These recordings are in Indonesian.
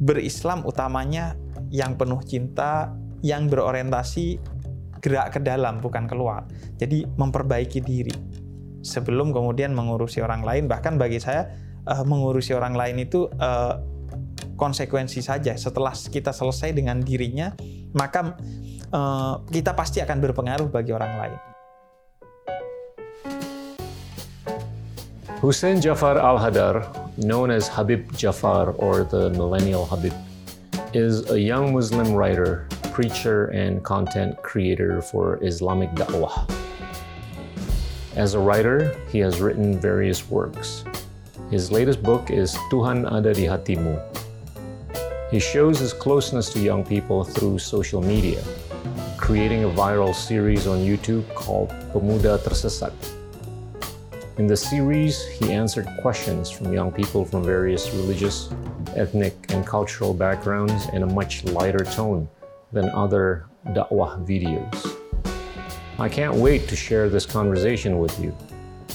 berislam utamanya yang penuh cinta, yang berorientasi gerak ke dalam bukan keluar. Jadi memperbaiki diri sebelum kemudian mengurusi orang lain. Bahkan bagi saya uh, mengurusi orang lain itu uh, konsekuensi saja. Setelah kita selesai dengan dirinya, maka uh, kita pasti akan berpengaruh bagi orang lain. Hussein Jafar Al-Hadar, known as Habib Jafar or the Millennial Habib, is a young Muslim writer, preacher, and content creator for Islamic Da'wah. As a writer, he has written various works. His latest book is Tuhan Ada di Hatimu. He shows his closeness to young people through social media, creating a viral series on YouTube called Pemuda Tersesat in the series, he answered questions from young people from various religious, ethnic, and cultural backgrounds in a much lighter tone than other da'wah videos. I can't wait to share this conversation with you.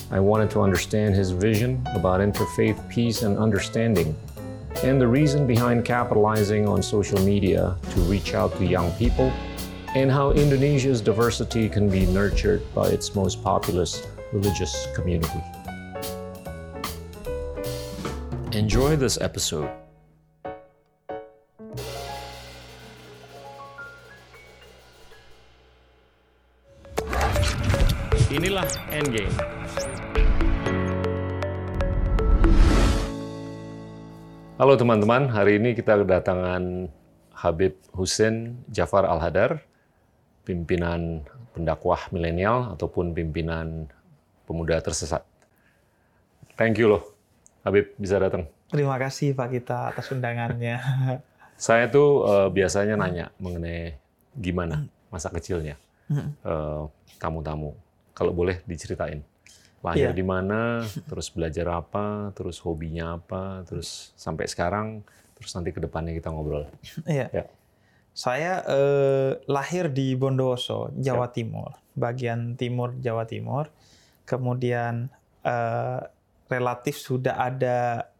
I wanted to understand his vision about interfaith peace and understanding, and the reason behind capitalizing on social media to reach out to young people, and how Indonesia's diversity can be nurtured by its most populous religious community. Enjoy this episode. Inilah Endgame. Halo teman-teman, hari ini kita kedatangan Habib Hussein Jafar Al-Hadar, pimpinan pendakwah milenial ataupun pimpinan pemuda tersesat. Thank you loh, Habib bisa datang. Terima kasih Pak Kita atas undangannya. Saya tuh uh, biasanya nanya mengenai gimana masa kecilnya uh, tamu-tamu. Kalau boleh diceritain lahir yeah. di mana, terus belajar apa, terus hobinya apa, terus sampai sekarang, terus nanti ke depannya kita ngobrol. Iya. Yeah. Saya eh, lahir di Bondowoso, Jawa yeah. Timur, bagian timur Jawa Timur kemudian uh, relatif sudah ada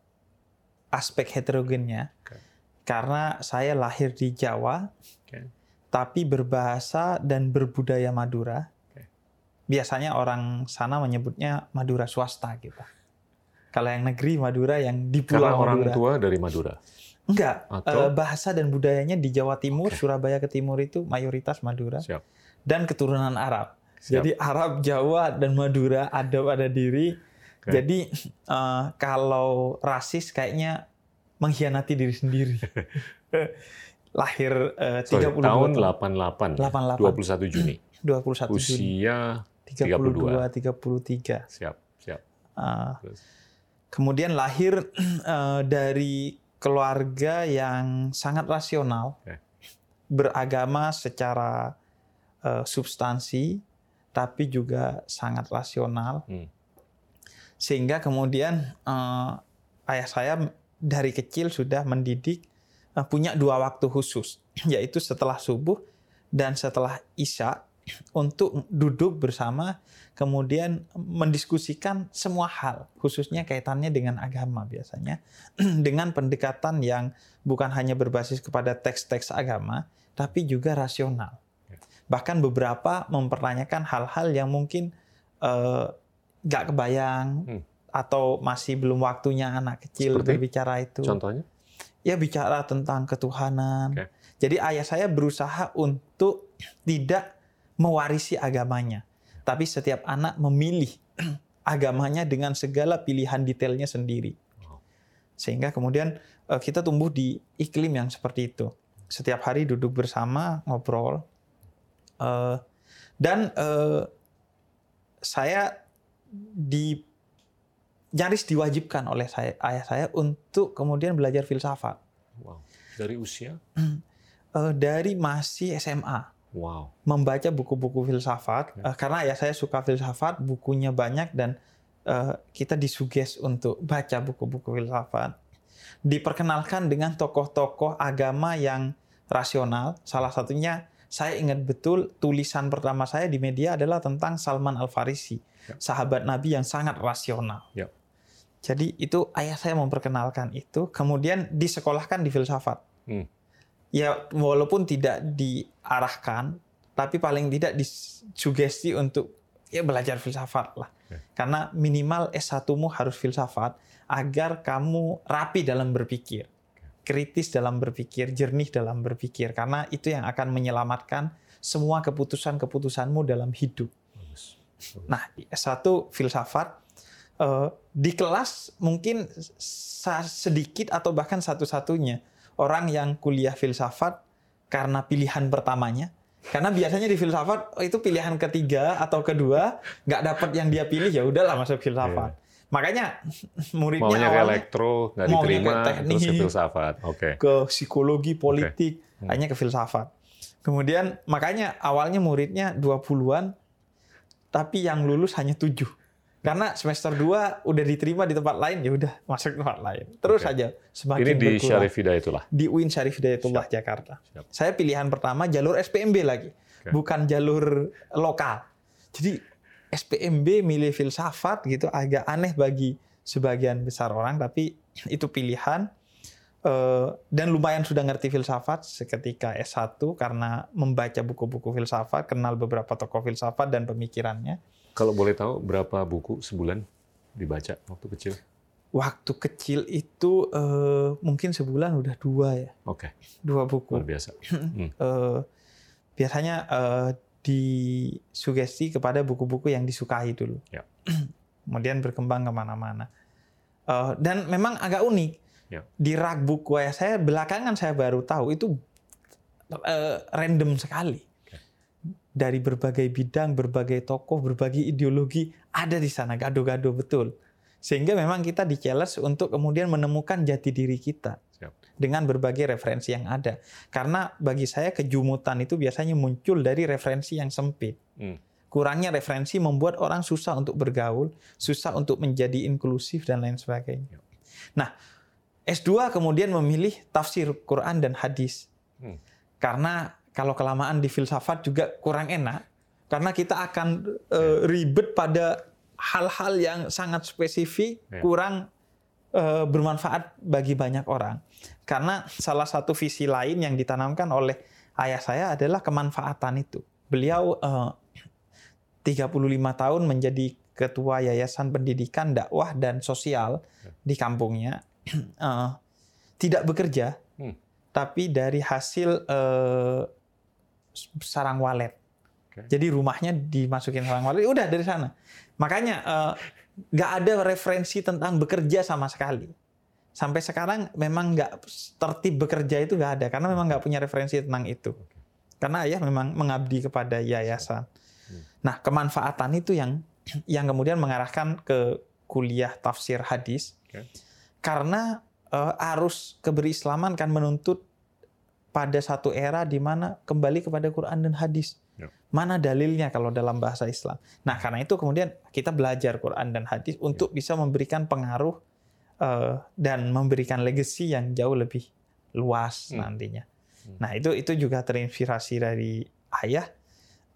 aspek heterogennya okay. karena saya lahir di Jawa okay. tapi berbahasa dan berbudaya Madura okay. biasanya orang sana menyebutnya Madura swasta gitu kalau yang negeri Madura yang di Pulau karena orang tua dari Madura enggak Atau? Uh, bahasa dan budayanya di Jawa Timur okay. Surabaya ke timur itu mayoritas Madura Siap. dan keturunan Arab Siap. Jadi Arab, Jawa, dan Madura ada pada diri. Okay. Jadi uh, kalau rasis kayaknya mengkhianati diri sendiri. Lahir uh, Sorry, 30 tahun 88. 88. 21 Juni. 21 Usia Juni. 32, 33. Siap, siap. Uh, kemudian lahir uh, dari keluarga yang sangat rasional, okay. beragama secara uh, substansi, tapi juga sangat rasional. Hmm. Sehingga kemudian uh, ayah saya dari kecil sudah mendidik uh, punya dua waktu khusus, yaitu setelah subuh dan setelah isya untuk duduk bersama kemudian mendiskusikan semua hal khususnya kaitannya dengan agama biasanya dengan pendekatan yang bukan hanya berbasis kepada teks-teks agama tapi juga rasional bahkan beberapa mempertanyakan hal-hal yang mungkin uh, kebayang hmm. atau masih belum waktunya anak kecil Seperti? berbicara itu. Contohnya? Ya bicara tentang ketuhanan. Okay. Jadi ayah saya berusaha untuk tidak mewarisi agamanya, tapi setiap anak memilih agamanya dengan segala pilihan detailnya sendiri. Sehingga kemudian eh, kita tumbuh di iklim yang seperti itu. Setiap hari duduk bersama, ngobrol, Uh, dan uh, saya di nyaris diwajibkan oleh saya, ayah saya untuk kemudian belajar filsafat. Wow. Dari usia? Uh, dari masih SMA. Wow. Membaca buku-buku filsafat okay. uh, karena ya saya suka filsafat, bukunya banyak dan uh, kita disuges untuk baca buku-buku filsafat. Diperkenalkan dengan tokoh-tokoh agama yang rasional, salah satunya saya ingat betul tulisan pertama saya di media adalah tentang Salman Al Farisi, ya. sahabat Nabi yang sangat rasional. Ya. Jadi itu ayah saya memperkenalkan itu, kemudian disekolahkan di filsafat. Hmm. Ya walaupun tidak diarahkan, tapi paling tidak disugesti untuk ya belajar filsafat lah. Okay. Karena minimal S1-mu harus filsafat agar kamu rapi dalam berpikir, kritis dalam berpikir, jernih dalam berpikir. Karena itu yang akan menyelamatkan semua keputusan-keputusanmu dalam hidup. Nah, S1 filsafat uh, di kelas mungkin sedikit atau bahkan satu-satunya orang yang kuliah filsafat karena pilihan pertamanya. Karena biasanya di filsafat oh, itu pilihan ketiga atau kedua nggak dapat yang dia pilih ya udahlah masuk filsafat. Yeah. Makanya muridnya maunya awalnya, ke elektro nggak diterima ke teknik, terus ke filsafat. Okay. Ke psikologi politik okay. hmm. hanya ke filsafat. Kemudian makanya awalnya muridnya 20-an tapi yang lulus hanya tujuh. Karena semester 2 udah diterima di tempat lain, ya udah masuk tempat lain. Terus okay. saja semakin Ini di berkurang. Syarif Hidayatullah. Di UIN Syarif Hidayatullah Siap. Jakarta. Siap. Saya pilihan pertama jalur SPMB lagi, okay. bukan jalur lokal. Jadi SPMB milih filsafat gitu agak aneh bagi sebagian besar orang, tapi itu pilihan. Eh, dan lumayan sudah ngerti filsafat seketika S1 karena membaca buku-buku filsafat, kenal beberapa tokoh filsafat dan pemikirannya kalau boleh tahu berapa buku sebulan dibaca waktu kecil? Waktu kecil itu uh, mungkin sebulan udah dua ya. Oke. Okay. Dua buku. Luar biasa. Hmm. uh, biasanya uh, disugesti kepada buku-buku yang disukai dulu. Ya. Kemudian berkembang ke mana-mana. Uh, dan memang agak unik. Ya. Di rak buku ya saya belakangan saya baru tahu itu uh, random sekali dari berbagai bidang, berbagai tokoh, berbagai ideologi ada di sana, gado-gado betul. Sehingga memang kita di challenge untuk kemudian menemukan jati diri kita Siap. Dengan berbagai referensi yang ada. Karena bagi saya kejumutan itu biasanya muncul dari referensi yang sempit. Hmm. Kurangnya referensi membuat orang susah untuk bergaul, susah untuk menjadi inklusif dan lain sebagainya. Nah, S2 kemudian memilih tafsir Quran dan hadis. Hmm. Karena kalau kelamaan di filsafat juga kurang enak karena kita akan uh, ribet pada hal-hal yang sangat spesifik, ya. kurang uh, bermanfaat bagi banyak orang. Karena salah satu visi lain yang ditanamkan oleh ayah saya adalah kemanfaatan itu. Beliau uh, 35 tahun menjadi ketua Yayasan Pendidikan, Dakwah dan Sosial di kampungnya. Uh, tidak bekerja, hmm. tapi dari hasil uh, sarang walet. Okay. Jadi rumahnya dimasukin sarang walet, udah dari sana. Makanya eh, nggak ada referensi tentang bekerja sama sekali. Sampai sekarang memang nggak tertib bekerja itu nggak ada karena memang nggak punya referensi tentang itu. Karena ayah memang mengabdi kepada yayasan. Hmm. Nah kemanfaatan itu yang yang kemudian mengarahkan ke kuliah tafsir hadis. Okay. Karena uh, arus keberislaman kan menuntut pada satu era di mana kembali kepada Quran dan hadis. Mana dalilnya kalau dalam bahasa Islam? Nah, karena itu kemudian kita belajar Quran dan hadis untuk ya. bisa memberikan pengaruh uh, dan memberikan legacy yang jauh lebih luas hmm. nantinya. Hmm. Nah, itu itu juga terinspirasi dari ayah.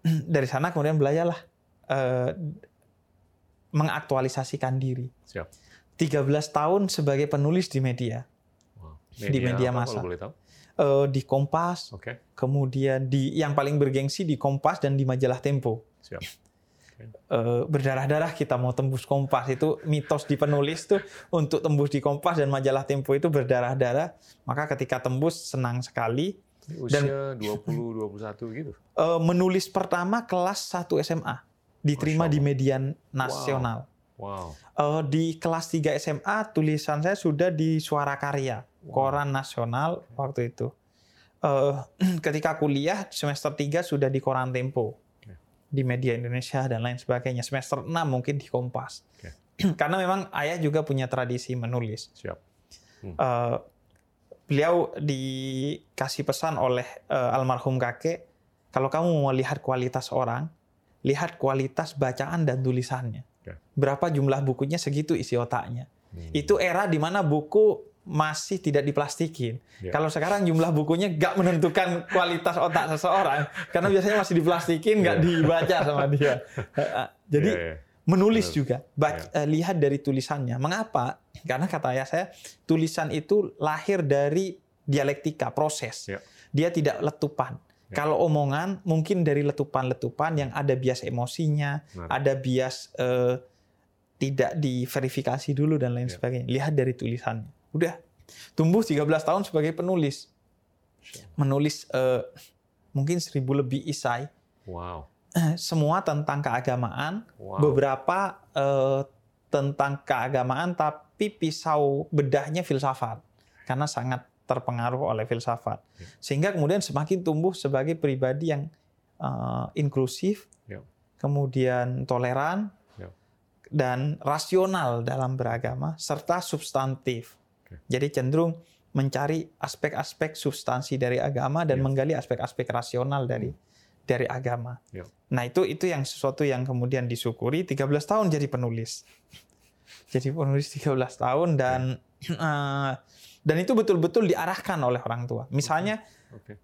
Dari sana kemudian belajarlah uh, mengaktualisasikan diri. Siap. 13 tahun sebagai penulis di media. Wow. media di media masa. Kalau boleh tahu? Uh, di Kompas, okay. kemudian di yang paling bergengsi di Kompas dan di majalah Tempo. Siap. Okay. Uh, berdarah-darah kita mau tembus Kompas itu mitos di penulis tuh untuk tembus di Kompas dan majalah Tempo itu berdarah-darah. Maka ketika tembus senang sekali. Usia dan, 20 21 gitu. Uh, menulis pertama kelas 1 SMA diterima di median nasional. Wow. Wow. Uh, di kelas 3 SMA tulisan saya sudah di Suara Karya koran nasional waktu itu. Uh, ketika kuliah semester 3 sudah di koran Tempo. Di media Indonesia dan lain sebagainya. Semester 6 mungkin di Kompas. Okay. Karena memang ayah juga punya tradisi menulis. Siap. Hmm. Uh, beliau dikasih pesan oleh uh, almarhum kakek, kalau kamu mau lihat kualitas orang, lihat kualitas bacaan dan tulisannya. Berapa jumlah bukunya segitu isi otaknya. Hmm. Itu era di mana buku masih tidak diplastikin. Yeah. Kalau sekarang jumlah bukunya nggak menentukan kualitas otak seseorang, karena biasanya masih diplastikin, nggak yeah. dibaca sama dia. Jadi yeah, yeah. menulis juga. Baca, yeah. lihat dari tulisannya. Mengapa? Karena kata ayah saya, tulisan itu lahir dari dialektika, proses. Yeah. Dia tidak letupan. Yeah. Kalau omongan mungkin dari letupan-letupan yang ada bias emosinya, nah. ada bias uh, tidak diverifikasi dulu dan lain yeah. sebagainya. Lihat dari tulisannya. Udah. Tumbuh 13 tahun sebagai penulis. Menulis uh, mungkin seribu lebih isai. Wow Eh, semua tentang keagamaan, wow. beberapa uh, tentang keagamaan, tapi pisau bedahnya filsafat karena sangat terpengaruh oleh filsafat, ya. sehingga kemudian semakin tumbuh sebagai pribadi yang uh, inklusif, yeah. kemudian toleran yeah. dan rasional dalam beragama serta substantif. Okay. Jadi cenderung mencari aspek-aspek substansi dari agama dan yeah. menggali aspek-aspek rasional dari hmm dari agama. Ya. Nah itu itu yang sesuatu yang kemudian disyukuri 13 tahun jadi penulis. Jadi penulis 13 tahun dan ya. uh, dan itu betul-betul diarahkan oleh orang tua. Misalnya okay. Okay.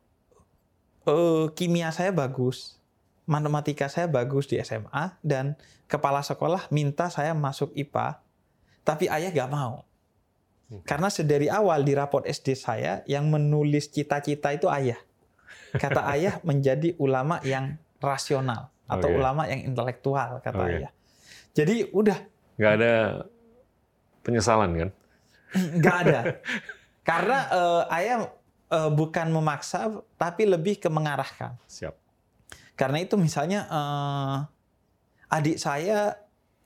Uh, kimia saya bagus, matematika saya bagus di SMA dan kepala sekolah minta saya masuk IPA, tapi ayah gak mau. Okay. Karena sedari awal di raport SD saya yang menulis cita-cita itu ayah kata ayah menjadi ulama yang rasional atau okay. ulama yang intelektual kata okay. ayah. Jadi udah nggak ada penyesalan kan? Nggak ada. Karena uh, ayah uh, bukan memaksa tapi lebih ke mengarahkan. Siap. Karena itu misalnya uh, adik saya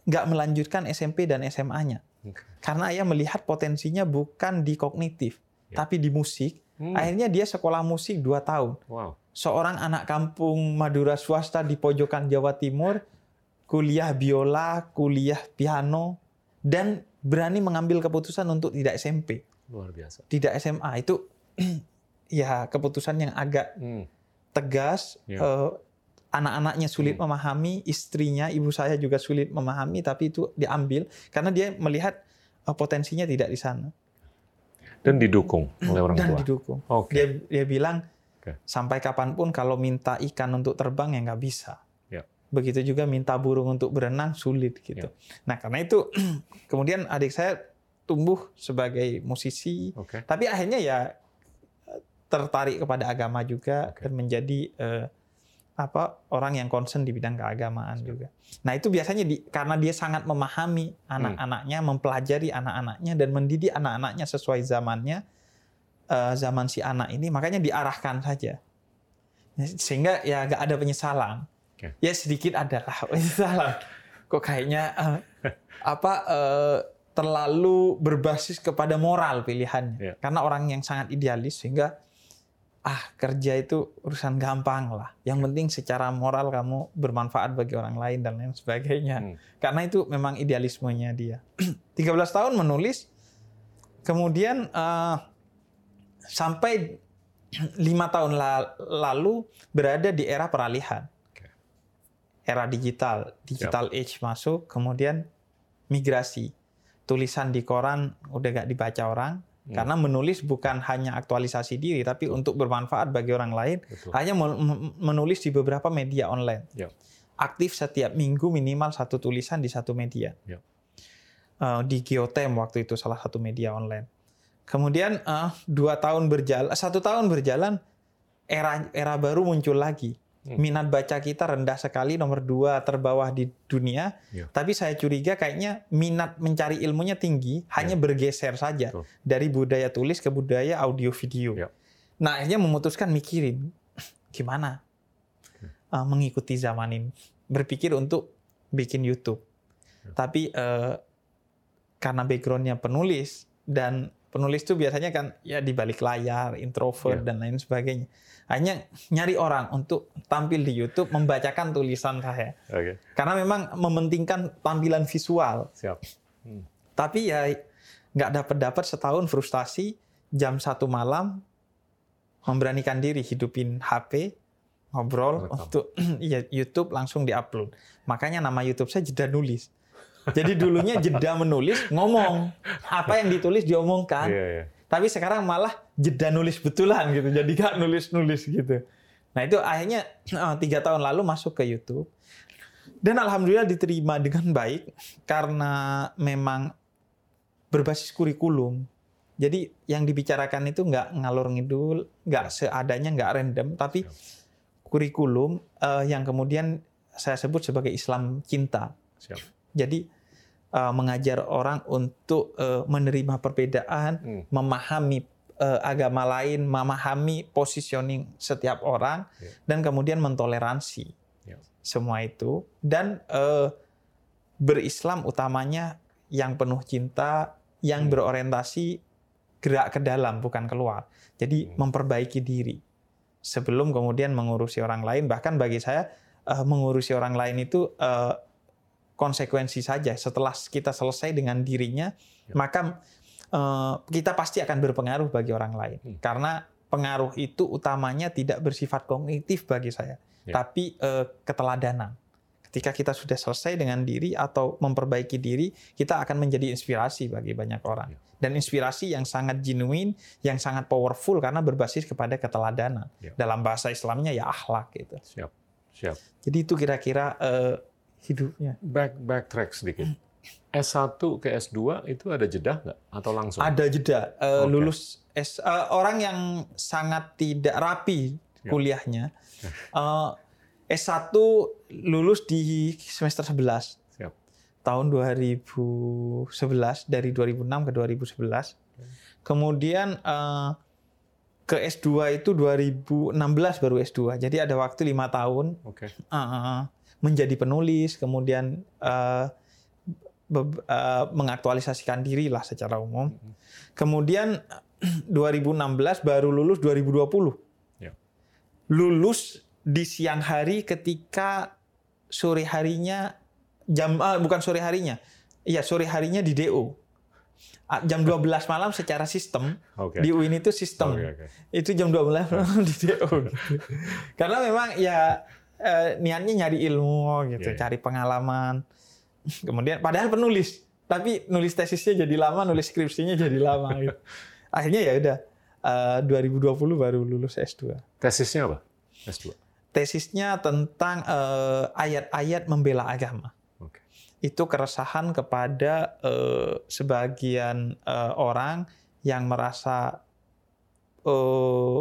nggak melanjutkan SMP dan SMA-nya. Okay. Karena ayah melihat potensinya bukan di kognitif, yeah. tapi di musik Hmm. Akhirnya dia sekolah musik 2 tahun. Wow. Seorang anak kampung Madura swasta di pojokan Jawa Timur, kuliah biola, kuliah piano, dan berani mengambil keputusan untuk tidak SMP. Luar biasa. Tidak SMA. Itu ya keputusan yang agak hmm. tegas. Yeah. Uh, anak-anaknya sulit hmm. memahami, istrinya, ibu saya juga sulit memahami, tapi itu diambil karena dia melihat uh, potensinya tidak di sana dan didukung oleh orang dan tua. Dan didukung. Okay. Dia dia bilang okay. sampai kapan pun kalau minta ikan untuk terbang ya nggak bisa. Begitu juga minta burung untuk berenang sulit gitu. Yeah. Nah karena itu kemudian adik saya tumbuh sebagai musisi, okay. tapi akhirnya ya tertarik kepada agama juga okay. dan menjadi uh, apa orang yang concern di bidang keagamaan juga. Nah itu biasanya di, karena dia sangat memahami anak-anaknya, hmm. mempelajari anak-anaknya dan mendidik anak-anaknya sesuai zamannya, uh, zaman si anak ini, makanya diarahkan saja, sehingga ya gak ada penyesalan. Ya sedikit adalah penyesalan. Kok kayaknya uh, apa uh, terlalu berbasis kepada moral pilihannya, yeah. karena orang yang sangat idealis sehingga ah kerja itu urusan gampang lah. Yang penting secara moral kamu bermanfaat bagi orang lain dan lain sebagainya. Hmm. Karena itu memang idealismenya dia. 13 tahun menulis, kemudian uh, sampai lima tahun lalu berada di era peralihan. Era digital, digital yep. age masuk, kemudian migrasi. Tulisan di koran udah gak dibaca orang, Hmm. Karena menulis bukan hanya aktualisasi diri, tapi Betul. untuk bermanfaat bagi orang lain. Betul. Hanya menulis di beberapa media online. Ya. Aktif setiap minggu minimal satu tulisan di satu media. Ya. Uh, di Geotem waktu itu salah satu media online. Kemudian uh, dua tahun berjalan, satu tahun berjalan, era era baru muncul lagi. Hmm. Minat baca kita rendah sekali, nomor dua terbawah di dunia. Ya. Tapi saya curiga kayaknya minat mencari ilmunya tinggi, hanya ya. bergeser saja Betul. dari budaya tulis ke budaya audio video. Ya. Nah akhirnya memutuskan mikirin gimana uh, mengikuti zaman ini, berpikir untuk bikin YouTube. Ya. Tapi uh, karena backgroundnya penulis dan penulis itu biasanya kan ya di balik layar, introvert ya. dan lain sebagainya hanya nyari orang untuk tampil di YouTube membacakan tulisan saya. Okay. Karena memang mementingkan tampilan visual. Siap. Hmm. Tapi ya nggak dapat dapat setahun frustasi jam satu malam memberanikan diri hidupin HP ngobrol Rekam. untuk ya YouTube langsung diupload. Makanya nama YouTube saya jeda nulis. Jadi dulunya jeda menulis ngomong apa yang ditulis diomongkan. Yeah, yeah. Tapi sekarang malah jeda nulis betulan gitu. Jadi gak nulis-nulis gitu. Nah itu akhirnya eh, tiga tahun lalu masuk ke YouTube. Dan alhamdulillah diterima dengan baik karena memang berbasis kurikulum. Jadi yang dibicarakan itu nggak ngalur ngidul, nggak seadanya, nggak random, tapi kurikulum uh, yang kemudian saya sebut sebagai Islam cinta. Siap. Jadi uh, mengajar orang untuk uh, menerima perbedaan, hmm. memahami uh, agama lain, memahami positioning setiap orang, yeah. dan kemudian mentoleransi yeah. semua itu dan uh, berislam utamanya yang penuh cinta, yang hmm. berorientasi gerak ke dalam bukan keluar. Jadi hmm. memperbaiki diri sebelum kemudian mengurusi orang lain. Bahkan bagi saya uh, mengurusi orang lain itu uh, konsekuensi saja. Setelah kita selesai dengan dirinya, ya. maka uh, kita pasti akan berpengaruh bagi orang lain. Hmm. Karena pengaruh itu utamanya tidak bersifat kognitif bagi saya, ya. tapi uh, keteladanan. Ketika kita sudah selesai dengan diri atau memperbaiki diri, kita akan menjadi inspirasi bagi banyak orang. Ya. Dan inspirasi yang sangat genuine, yang sangat powerful karena berbasis kepada keteladanan. Ya. Dalam bahasa Islamnya ya akhlak gitu. Siap. Siap. Jadi itu kira-kira uh, hidupnya. Back backtrack sedikit. S1 ke S2 itu ada jeda nggak atau langsung? Ada jeda. Uh, okay. Lulus S uh, orang yang sangat tidak rapi ya. kuliahnya. Uh, S1 lulus di semester 11. Siap. Tahun 2011 dari 2006 ke 2011. Kemudian uh, ke S2 itu 2016 baru S2. Jadi ada waktu lima tahun. Okay. Uh, menjadi penulis, kemudian uh, uh, mengaktualisasikan diri lah secara umum. Mm-hmm. Kemudian 2016 baru lulus 2020. Yeah. Lulus di siang hari ketika sore harinya jam uh, bukan sore harinya. Iya, sore harinya di DO. Jam 12 malam secara sistem okay. di UIN itu sistem. Okay, okay. Itu jam 12 malam di DO. Karena memang ya eh, niatnya nyari ilmu gitu, yeah, yeah. cari pengalaman. Kemudian padahal penulis, tapi nulis tesisnya jadi lama, nulis skripsinya jadi lama gitu. Akhirnya ya udah uh, 2020 baru lulus S2. Tesisnya apa? S2 tesisnya tentang uh, ayat-ayat membela agama. Okay. Itu keresahan kepada uh, sebagian uh, orang yang merasa uh,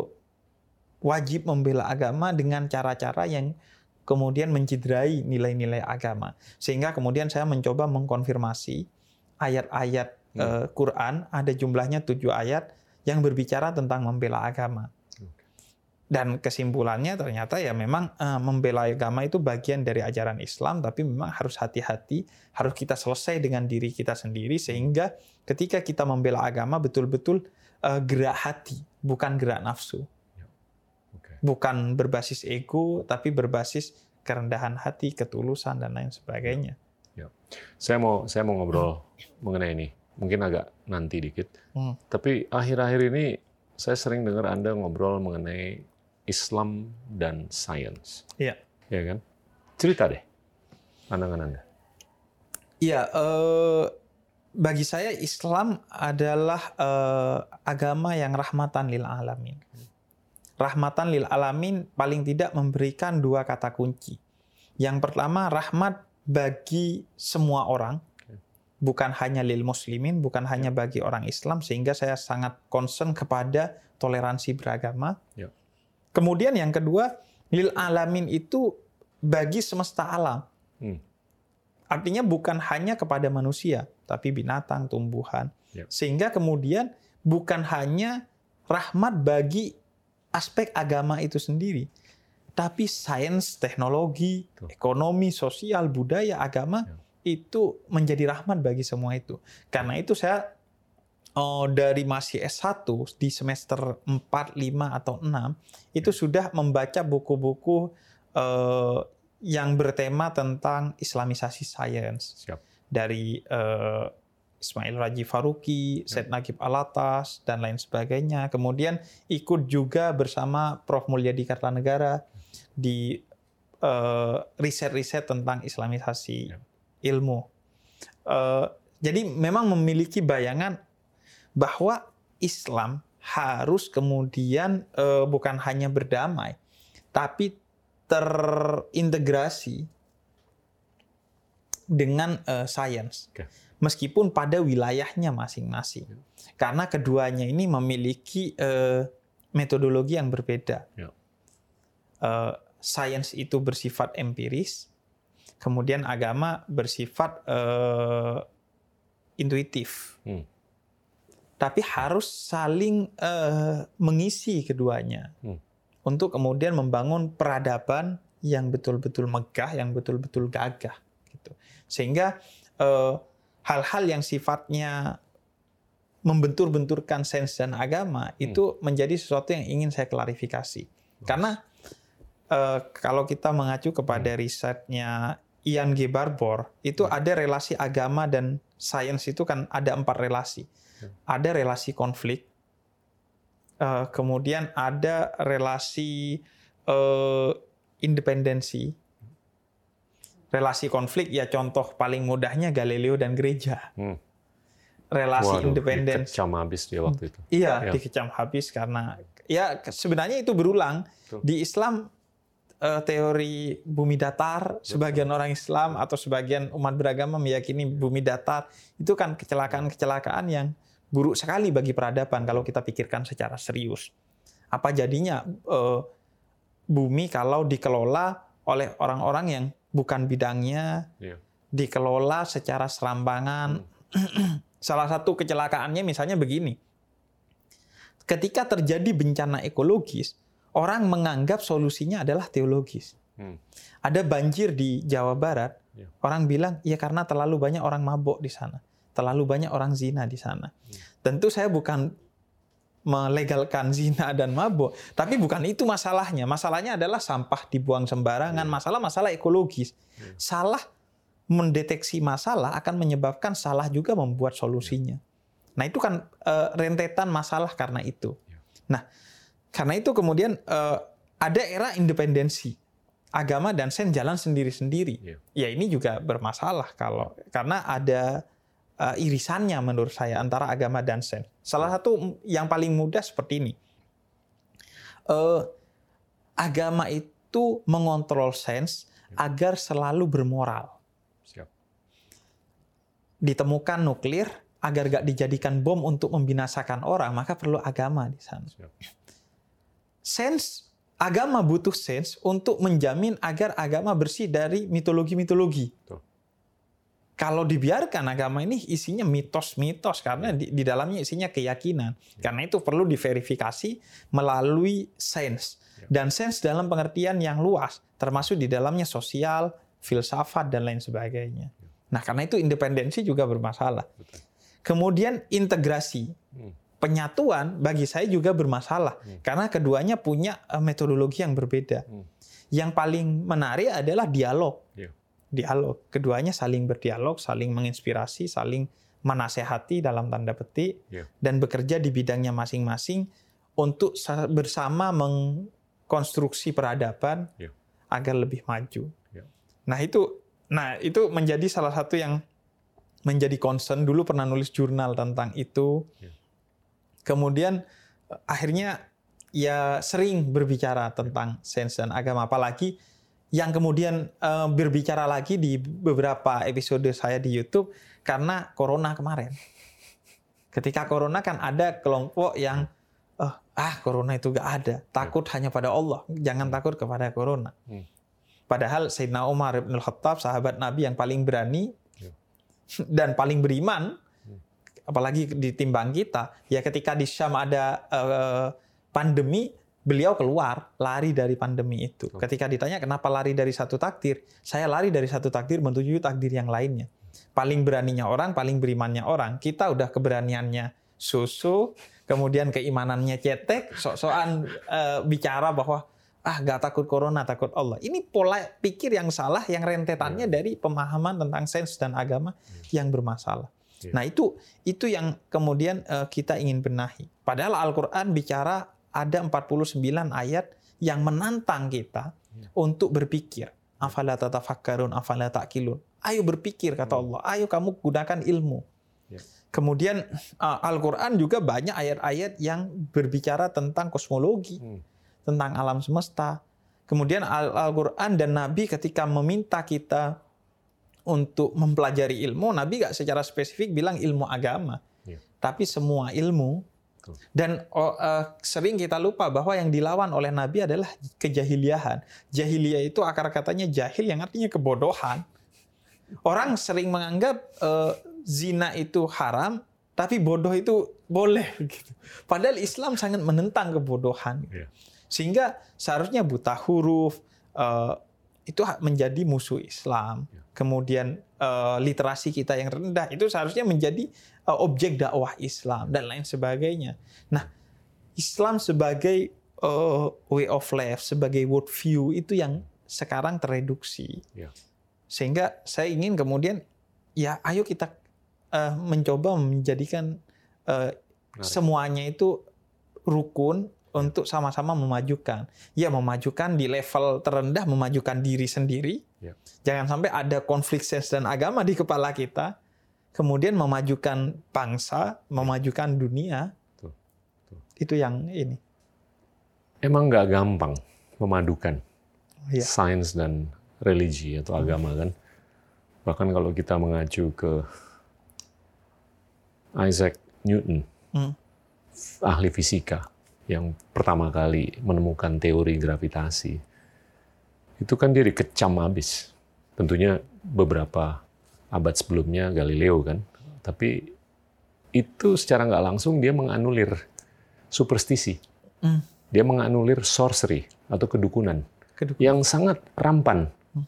wajib membela agama dengan cara-cara yang kemudian mencederai nilai-nilai agama. Sehingga kemudian saya mencoba mengkonfirmasi ayat-ayat hmm. uh, Quran, ada jumlahnya tujuh ayat yang berbicara tentang membela agama dan kesimpulannya ternyata ya memang uh, membela agama itu bagian dari ajaran Islam, tapi memang harus hati-hati, harus kita selesai dengan diri kita sendiri sehingga ketika kita membela agama betul-betul uh, gerak hati, bukan gerak nafsu. Bukan berbasis ego, tapi berbasis kerendahan hati, ketulusan dan lain sebagainya. Ya. Saya mau saya mau ngobrol hmm. mengenai ini, mungkin agak nanti dikit, hmm. tapi akhir-akhir ini saya sering dengar Anda ngobrol mengenai Islam dan sains. Iya. Ya kan? Cerita deh pandangan Anda. Iya, eh, bagi saya Islam adalah eh, agama yang rahmatan lil alamin. Rahmatan lil alamin paling tidak memberikan dua kata kunci. Yang pertama rahmat bagi semua orang, bukan hanya lil muslimin, bukan hanya bagi orang Islam, sehingga saya sangat concern kepada toleransi beragama. Ya. Kemudian yang kedua, lil alamin itu bagi semesta alam. Hmm. Artinya bukan hanya kepada manusia, tapi binatang, tumbuhan. Yep. Sehingga kemudian bukan hanya rahmat bagi aspek agama itu sendiri, tapi sains, teknologi, Tuh. ekonomi, sosial, budaya, agama yep. itu menjadi rahmat bagi semua itu. Karena itu saya oh, dari masih S1 di semester 4, 5 atau 6 itu ya. sudah membaca buku-buku uh, yang bertema tentang Islamisasi sains. Dari uh, Ismail Raji Faruqi, ya. Said Nagib Alatas dan lain sebagainya. Kemudian ikut juga bersama Prof Mulyadi Kartanegara di uh, riset-riset tentang Islamisasi ya. ilmu. Uh, jadi memang memiliki bayangan bahwa Islam harus kemudian uh, bukan hanya berdamai, tapi terintegrasi dengan uh, sains. Okay. Meskipun pada wilayahnya masing-masing. Yeah. Karena keduanya ini memiliki uh, metodologi yang berbeda. Yeah. Uh, sains itu bersifat empiris, kemudian agama bersifat uh, intuitif. Hmm. Tapi harus saling uh, mengisi keduanya hmm. untuk kemudian membangun peradaban yang betul-betul megah, yang betul-betul gagah. Gitu. Sehingga hal hal-hal yang sifatnya membentur-benturkan sains dan agama hmm. itu menjadi sesuatu yang ingin saya klarifikasi. Karena uh, kalau kita mengacu kepada hmm. risetnya Ian G. Barbour, itu hmm. ada relasi agama dan sains itu kan ada empat relasi. Hmm. Ada relasi konflik, uh, kemudian ada relasi uh, independensi. Relasi konflik ya contoh paling mudahnya Galileo dan gereja. Hmm. Relasi independen. Dikecam habis dia waktu itu. Iya, ya. dikecam habis karena ya sebenarnya itu berulang Tuh. di Islam uh, teori bumi datar, sebagian orang Islam atau sebagian umat beragama meyakini bumi datar, itu kan kecelakaan-kecelakaan yang buruk sekali bagi peradaban kalau kita pikirkan secara serius. Apa jadinya uh, bumi kalau dikelola oleh orang-orang yang bukan bidangnya, yeah. dikelola secara serambangan. Hmm. Salah satu kecelakaannya misalnya begini. Ketika terjadi bencana ekologis, orang menganggap solusinya adalah teologis. Hmm. Ada banjir di Jawa Barat, ya. orang bilang ya karena terlalu banyak orang mabok di sana, terlalu banyak orang zina di sana. Hmm. Tentu saya bukan melegalkan zina dan mabok, tapi bukan itu masalahnya. Masalahnya adalah sampah dibuang sembarangan, ya. masalah-masalah ekologis. Ya. Salah mendeteksi masalah akan menyebabkan salah juga membuat solusinya. Nah itu kan uh, rentetan masalah karena itu. Nah karena itu kemudian uh, ada era independensi agama dan sen jalan sendiri-sendiri. Ya ini juga bermasalah kalau karena ada uh, irisannya menurut saya antara agama dan sen. Salah satu yang paling mudah seperti ini. Uh, agama itu mengontrol sens yeah. agar selalu bermoral. Siap. Ditemukan nuklir agar gak dijadikan bom untuk membinasakan orang, maka perlu agama di sana. Siap sense agama butuh sense untuk menjamin agar agama bersih dari mitologi-mitologi. Kalau dibiarkan agama ini isinya mitos-mitos karena di, di dalamnya isinya keyakinan. Ya. Karena itu perlu diverifikasi melalui sense ya. dan sense dalam pengertian yang luas, termasuk di dalamnya sosial, filsafat dan lain sebagainya. Ya. Nah, karena itu independensi juga bermasalah. Kemudian integrasi. Hmm penyatuan bagi saya juga bermasalah hmm. karena keduanya punya eh, metodologi yang berbeda. Hmm. Yang paling menarik adalah dialog. Yeah. Dialog. Keduanya saling berdialog, saling menginspirasi, saling menasehati dalam tanda petik yeah. dan bekerja di bidangnya masing-masing untuk bersama mengkonstruksi peradaban yeah. agar lebih maju. Yeah. Nah, itu nah itu menjadi salah satu yang menjadi concern dulu pernah nulis jurnal tentang itu. Yeah kemudian akhirnya ya sering berbicara tentang sains dan agama apalagi yang kemudian uh, berbicara lagi di beberapa episode saya di YouTube karena corona kemarin. Ketika corona kan ada kelompok yang oh, ah corona itu gak ada, takut hanya pada Allah, jangan takut kepada corona. Hmm. Padahal Sayyidina Umar bin Khattab sahabat Nabi yang paling berani ya. dan paling beriman apalagi ditimbang kita, ya ketika di Syam ada uh, pandemi, beliau keluar lari dari pandemi itu. Ketika ditanya kenapa lari dari satu takdir, saya lari dari satu takdir menuju takdir yang lainnya. Paling beraninya orang, paling berimannya orang. Kita udah keberaniannya susu, kemudian keimanannya cetek, sok-sokan uh, bicara bahwa ah gak takut corona, takut Allah. Ini pola pikir yang salah, yang rentetannya iya. dari pemahaman tentang sains dan agama iya. yang bermasalah. Yeah. Nah itu itu yang kemudian uh, kita ingin benahi. Padahal Al-Quran bicara ada 49 ayat yang menantang kita untuk berpikir. Afala tatafakkarun, afala ta'kilun. Ayo berpikir kata hmm. Allah. Ayo kamu gunakan ilmu. Yeah. Kemudian Al-Quran juga banyak ayat-ayat yang berbicara tentang kosmologi, hmm. tentang alam semesta. Kemudian Al-Quran dan Nabi ketika meminta kita untuk mempelajari ilmu, Nabi gak secara spesifik bilang ilmu agama, ya. tapi semua ilmu. Dan uh, sering kita lupa bahwa yang dilawan oleh Nabi adalah kejahiliahan. Jahiliyah itu akar katanya jahil yang artinya kebodohan. Orang sering menganggap uh, zina itu haram, tapi bodoh itu boleh. Gitu. Padahal Islam sangat menentang kebodohan. Ya. Sehingga seharusnya buta huruf, uh, itu menjadi musuh Islam. Ya kemudian uh, literasi kita yang rendah itu seharusnya menjadi uh, objek dakwah Islam dan lain sebagainya. Nah, Islam sebagai uh, way of life, sebagai world view itu yang sekarang tereduksi. Ya. Sehingga saya ingin kemudian ya ayo kita uh, mencoba menjadikan uh, semuanya itu rukun untuk sama-sama memajukan. Ya memajukan di level terendah, memajukan diri sendiri. Ya. Jangan sampai ada konflik sens dan agama di kepala kita, kemudian memajukan bangsa, memajukan dunia. Tuh. Tuh. Itu yang ini. Emang nggak gampang memadukan ya. sains dan religi atau agama kan. Bahkan kalau kita mengacu ke Isaac Newton, hmm. ahli fisika, yang pertama kali menemukan teori gravitasi, itu kan dia dikecam habis. Tentunya beberapa abad sebelumnya Galileo kan, tapi itu secara nggak langsung dia menganulir superstisi. Mm. Dia menganulir sorcery atau kedukunan, kedukunan. yang sangat rampan mm.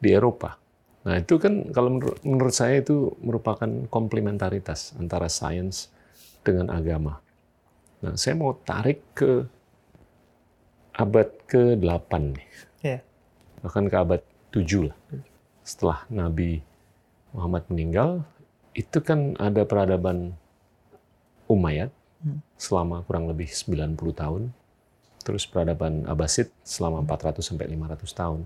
di Eropa. Nah itu kan kalau menurut, menurut saya itu merupakan komplementaritas antara sains dengan agama. Nah, saya mau tarik ke abad ke-8 nih. Bahkan ke abad 7 lah. Setelah Nabi Muhammad meninggal, itu kan ada peradaban Umayyad hmm. selama kurang lebih 90 tahun. Terus peradaban Abbasid selama 400 sampai 500 tahun.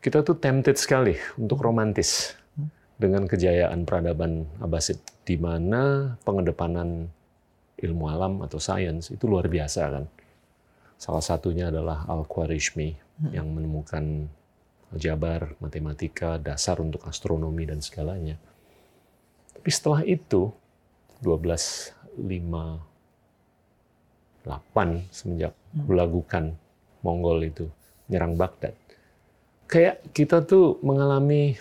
Kita tuh tempted sekali untuk romantis hmm. dengan kejayaan peradaban Abbasid di mana pengedepanan ilmu alam atau sains itu luar biasa kan. Salah satunya adalah Al-Khwarizmi hmm. yang menemukan aljabar, matematika, dasar untuk astronomi dan segalanya. Tapi setelah itu 1258 semenjak hmm. Bulagukan Mongol itu nyerang Baghdad. Kayak kita tuh mengalami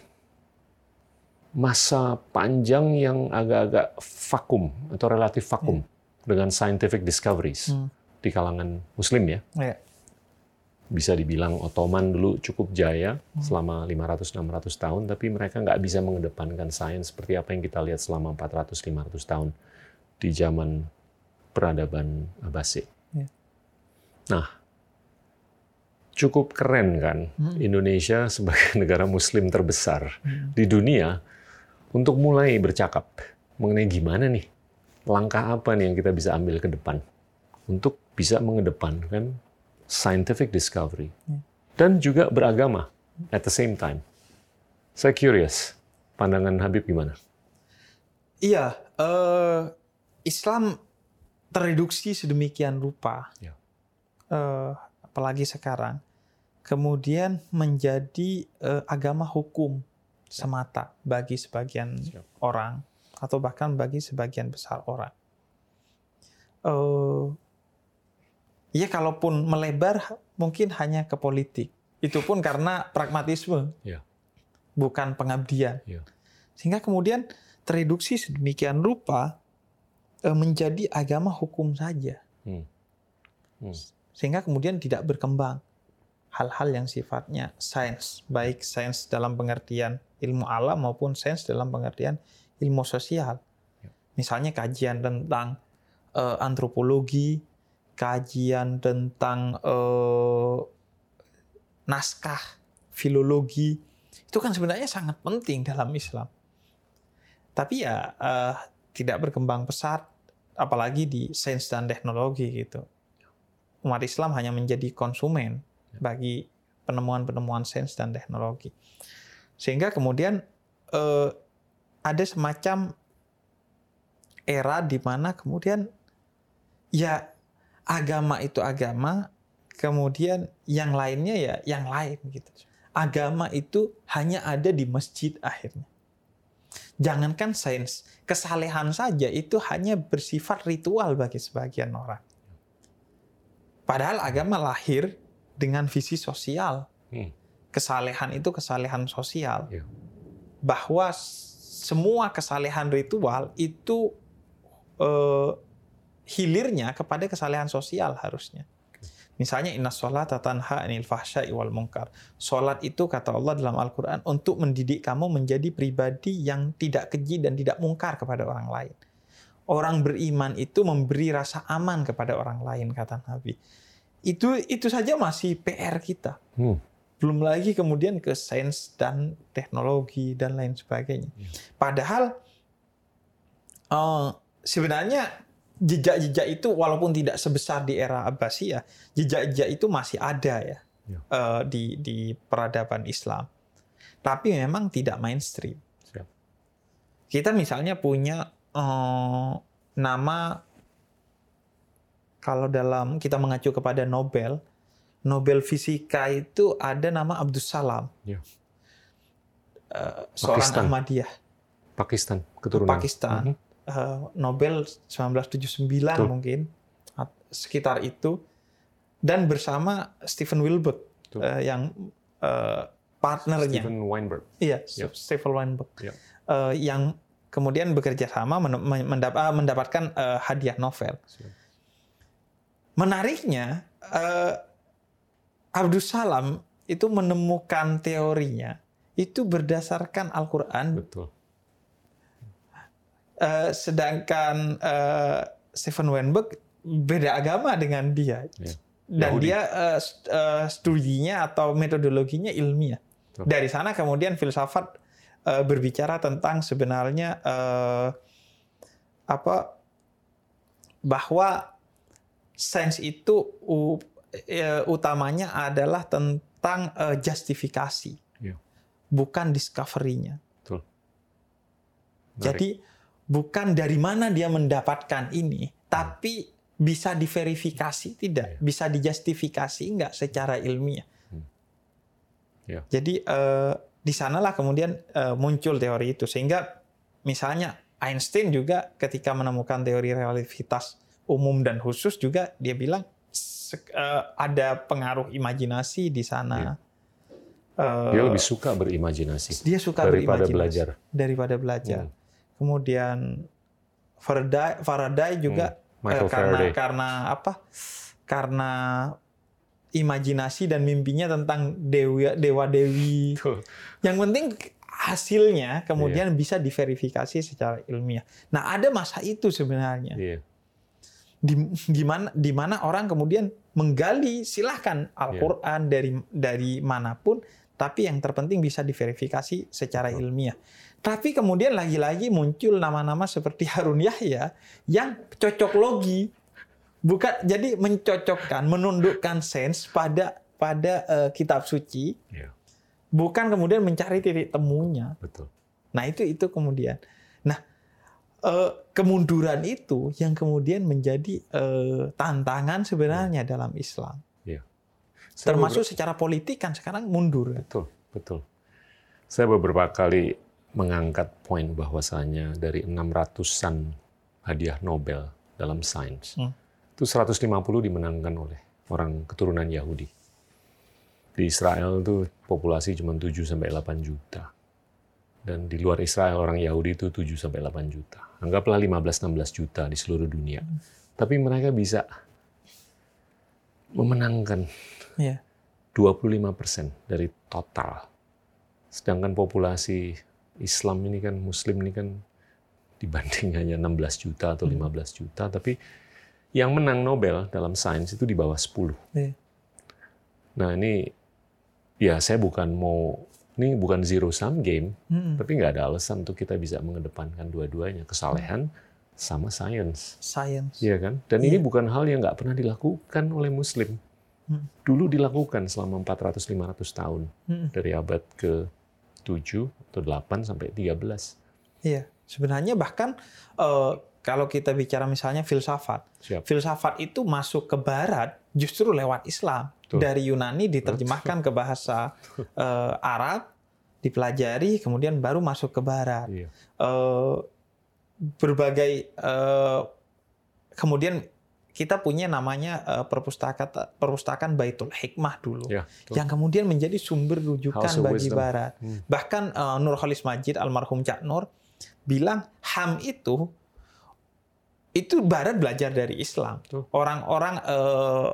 masa panjang yang agak-agak vakum atau relatif vakum. Hmm dengan scientific discoveries hmm. di kalangan Muslim ya. Yeah. Bisa dibilang Ottoman dulu cukup jaya selama 500-600 tahun, tapi mereka nggak bisa mengedepankan sains seperti apa yang kita lihat selama 400-500 tahun di zaman peradaban Abbasid. Yeah. Nah, cukup keren kan hmm. Indonesia sebagai negara Muslim terbesar hmm. di dunia untuk mulai bercakap mengenai gimana nih langkah apa nih yang kita bisa ambil ke depan untuk bisa mengedepankan scientific discovery dan juga beragama at the same time. Saya curious, pandangan Habib gimana? Iya, uh, Islam tereduksi sedemikian rupa, ya. uh, apalagi sekarang, kemudian menjadi uh, agama hukum semata bagi sebagian Siap. orang atau bahkan bagi sebagian besar orang. Uh, ya kalaupun melebar mungkin hanya ke politik. Itu pun karena pragmatisme, yeah. bukan pengabdian. Yeah. Sehingga kemudian tereduksi sedemikian rupa uh, menjadi agama hukum saja. Hmm. Hmm. Sehingga kemudian tidak berkembang hal-hal yang sifatnya sains, baik sains dalam pengertian ilmu alam maupun sains dalam pengertian ilmu sosial. Ya. Misalnya kajian tentang uh, antropologi, kajian tentang uh, naskah, filologi, itu kan sebenarnya sangat penting dalam Islam. Tapi ya uh, tidak berkembang pesat, apalagi di sains dan teknologi gitu. Umat Islam hanya menjadi konsumen ya. bagi penemuan-penemuan sains dan teknologi. Sehingga kemudian ada semacam era di mana kemudian ya agama itu agama, kemudian yang lainnya ya yang lain gitu. agama itu hanya ada di masjid akhirnya. Jangankan sains, kesalehan saja itu hanya bersifat ritual bagi sebagian orang. Padahal agama lahir dengan visi sosial. Hmm. Kesalehan itu kesalehan sosial. Yeah. Bahwa semua kesalehan ritual itu eh, hilirnya kepada kesalehan sosial harusnya. Misalnya inna sholat tanha anil fahsya'i wal munkar. Sholat itu kata Allah dalam Al-Quran untuk mendidik kamu menjadi pribadi yang tidak keji dan tidak mungkar kepada orang lain. Orang beriman itu memberi rasa aman kepada orang lain kata Nabi. Itu itu saja masih PR kita. Hmm. Belum lagi kemudian ke sains dan teknologi dan lain sebagainya. Hmm. Padahal uh, sebenarnya jejak-jejak itu walaupun tidak sebesar di era Abbasiyah, jejak-jejak itu masih ada ya, ya. Uh, di di peradaban Islam. Tapi memang tidak mainstream. Siap. Kita misalnya punya uh, nama kalau dalam kita mengacu kepada Nobel, Nobel Fisika itu ada nama Abdus Salam. Ya. Uh, seorang Pakistan. Ahmadiyah. Pakistan, keturunan. Pakistan. Mm -hmm uh, Nobel 1979 Betul. mungkin sekitar itu dan bersama Stephen Wilbert uh, yang uh, partnernya Stephen Weinberg. Iya, yep. Stephen Weinberg. Yep. Uh, yang kemudian bekerja sama mendap mendapatkan uh, hadiah Nobel. Menariknya uh, Abdus Salam itu menemukan teorinya itu berdasarkan Al-Qur'an. Betul Uh, sedangkan uh, Stephen Weinberg beda agama dengan dia. Yeah. Dan Yahudi. dia uh, uh, studinya atau metodologinya ilmiah. Dari sana kemudian filsafat uh, berbicara tentang sebenarnya uh, apa bahwa sains itu uh, utamanya adalah tentang uh, justifikasi, yeah. bukan discovery-nya. Jadi bukan dari mana dia mendapatkan ini, tapi bisa diverifikasi tidak, iya. bisa dijustifikasi enggak secara ilmiah. Hmm. Ya. Jadi eh, di sanalah kemudian eh, muncul teori itu sehingga misalnya Einstein juga ketika menemukan teori relativitas umum dan khusus juga dia bilang eh, ada pengaruh imajinasi di sana. Ya. dia lebih suka berimajinasi. Dia suka daripada berimajinasi belajar. Daripada belajar. Hmm kemudian Faraday Faraday juga hmm, eh, karena Faraday. karena apa karena imajinasi dan mimpinya tentang dewa dewa dewi yang penting hasilnya kemudian yeah. bisa diverifikasi secara ilmiah nah ada masa itu sebenarnya yeah. di gimana di mana orang kemudian menggali silahkan Al-Quran yeah. dari dari mana pun tapi yang terpenting bisa diverifikasi secara ilmiah tapi kemudian lagi-lagi muncul nama-nama seperti Harun Yahya yang cocok logi. Bukan jadi mencocokkan, menundukkan sense pada pada uh, kitab suci. Yeah. Bukan kemudian mencari titik temunya. Betul. Nah, itu itu kemudian. Nah, uh, kemunduran itu yang kemudian menjadi uh, tantangan sebenarnya yeah. dalam Islam. Yeah. Termasuk secara politik kan sekarang mundur. Betul, betul. Saya beberapa kali mengangkat poin bahwasanya dari 600-an hadiah Nobel dalam sains, hmm. itu 150 dimenangkan oleh orang keturunan Yahudi. Di Israel itu populasi cuma 7 sampai 8 juta. Dan di luar Israel orang Yahudi itu 7 sampai 8 juta. Anggaplah 15-16 juta di seluruh dunia. Hmm. Tapi mereka bisa memenangkan yeah. 25 persen dari total. Sedangkan populasi Islam ini kan Muslim ini kan dibanding hanya 16 juta atau 15 hmm. juta, tapi yang menang Nobel dalam sains itu di bawah 10. Yeah. Nah ini ya saya bukan mau ini bukan zero sum game, hmm. tapi nggak ada alasan untuk kita bisa mengedepankan dua-duanya kesalehan sama sains. Sains. Iya kan? Dan yeah. ini bukan hal yang nggak pernah dilakukan oleh Muslim. Hmm. Dulu dilakukan selama 400-500 tahun hmm. dari abad ke 7 atau 8 sampai 13. Iya, sebenarnya bahkan uh, kalau kita bicara misalnya filsafat, Siap. filsafat itu masuk ke Barat justru lewat Islam. Tuh. Dari Yunani diterjemahkan ke bahasa uh, Arab, dipelajari, kemudian baru masuk ke Barat. Iya. Uh, berbagai uh, kemudian kita punya namanya uh, perpustakaan perpustakaan Baitul Hikmah dulu ya, yang kemudian menjadi sumber rujukan bagi wisdom. Barat. Hmm. Bahkan uh, Nur Khalis Majid almarhum Cak Nur bilang HAM itu itu Barat belajar dari Islam. Orang-orang uh,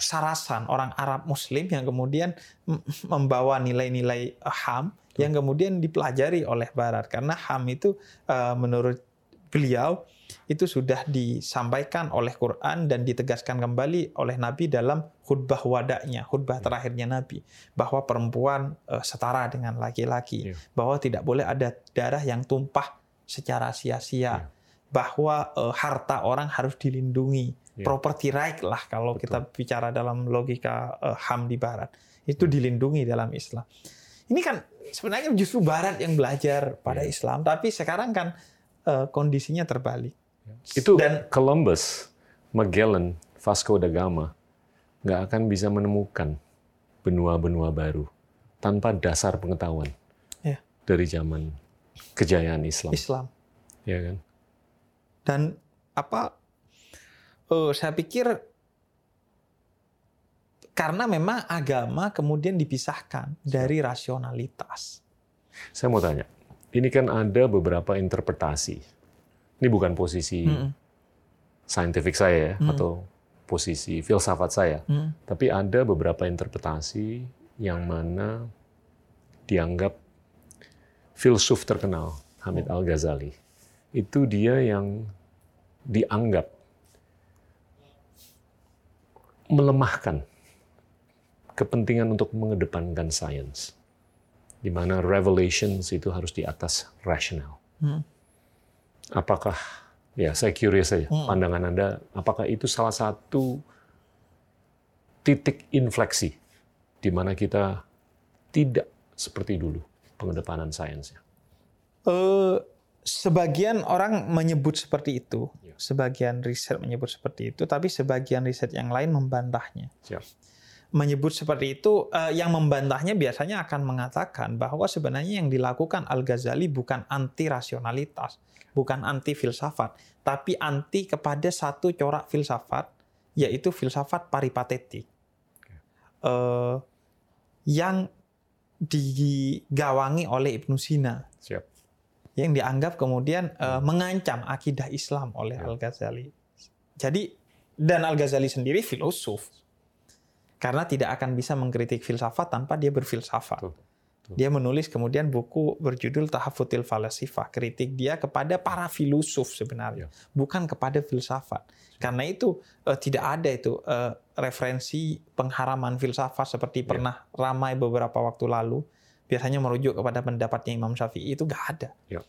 Sarasan, orang Arab Muslim yang kemudian membawa nilai-nilai HAM yang kemudian dipelajari oleh Barat karena HAM itu uh, menurut beliau itu sudah disampaikan oleh Quran dan ditegaskan kembali oleh Nabi dalam khutbah wadaknya, khutbah ya. terakhirnya Nabi, bahwa perempuan uh, setara dengan laki-laki, ya. bahwa tidak boleh ada darah yang tumpah secara sia-sia, ya. bahwa uh, harta orang harus dilindungi, ya. property right lah kalau Betul. kita bicara dalam logika uh, HAM di Barat, itu ya. dilindungi dalam Islam. Ini kan sebenarnya justru Barat yang belajar pada ya. Islam, tapi sekarang kan kondisinya terbalik. Itu dan Columbus, Magellan, Vasco da Gama nggak akan bisa menemukan benua-benua baru tanpa dasar pengetahuan ya. dari zaman kejayaan Islam. Islam. Ya kan. Dan apa? Oh, saya pikir karena memang agama kemudian dipisahkan dari rasionalitas. Saya mau tanya, ini kan ada beberapa interpretasi ini bukan posisi hmm. scientific saya ya, hmm. atau posisi filsafat saya, hmm. tapi ada beberapa interpretasi yang mana dianggap filsuf terkenal Hamid Al Ghazali itu dia yang dianggap melemahkan kepentingan untuk mengedepankan sains, di mana revelations itu harus di atas rasional. Hmm apakah ya saya curious saja hmm. pandangan Anda apakah itu salah satu titik infleksi di mana kita tidak seperti dulu pengedepanan sainsnya? Uh, sebagian orang menyebut seperti itu, ya. sebagian riset menyebut seperti itu, tapi sebagian riset yang lain membantahnya. Siap. Menyebut seperti itu, uh, yang membantahnya biasanya akan mengatakan bahwa sebenarnya yang dilakukan Al Ghazali bukan anti rasionalitas, bukan anti filsafat, tapi anti kepada satu corak filsafat, yaitu filsafat paripatetik. Uh, yang digawangi oleh Ibnu Sina. Siap. Yang dianggap kemudian uh, mengancam akidah Islam oleh Al-Ghazali. Jadi, dan Al-Ghazali sendiri filosof. Karena tidak akan bisa mengkritik filsafat tanpa dia berfilsafat. Tuh. Dia menulis kemudian buku berjudul Tahafutil Falasifah, kritik dia kepada para filosof sebenarnya, ya. bukan kepada filsafat. Karena itu uh, tidak ada itu uh, referensi pengharaman filsafat seperti ya. pernah ramai beberapa waktu lalu, biasanya merujuk kepada pendapatnya Imam Syafi'i itu gak ada. Ya.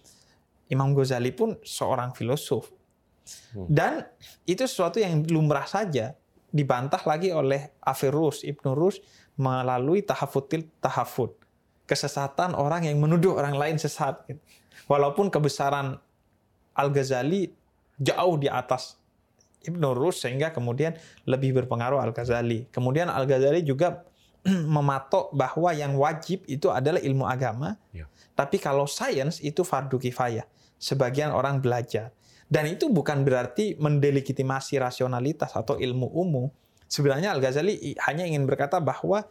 Imam Ghazali pun seorang filosof. Hmm. Dan itu sesuatu yang lumrah saja dibantah lagi oleh Averus Ibnu Rus melalui tahafutil tahafut kesesatan orang yang menuduh orang lain sesat. Gitu. Walaupun kebesaran Al-Ghazali jauh di atas Ibn Rus sehingga kemudian lebih berpengaruh Al-Ghazali. Kemudian Al-Ghazali juga mematok bahwa yang wajib itu adalah ilmu agama, ya. tapi kalau sains itu fardu kifayah. Sebagian orang belajar. Dan itu bukan berarti mendelegitimasi rasionalitas atau ilmu umum. Sebenarnya Al-Ghazali hanya ingin berkata bahwa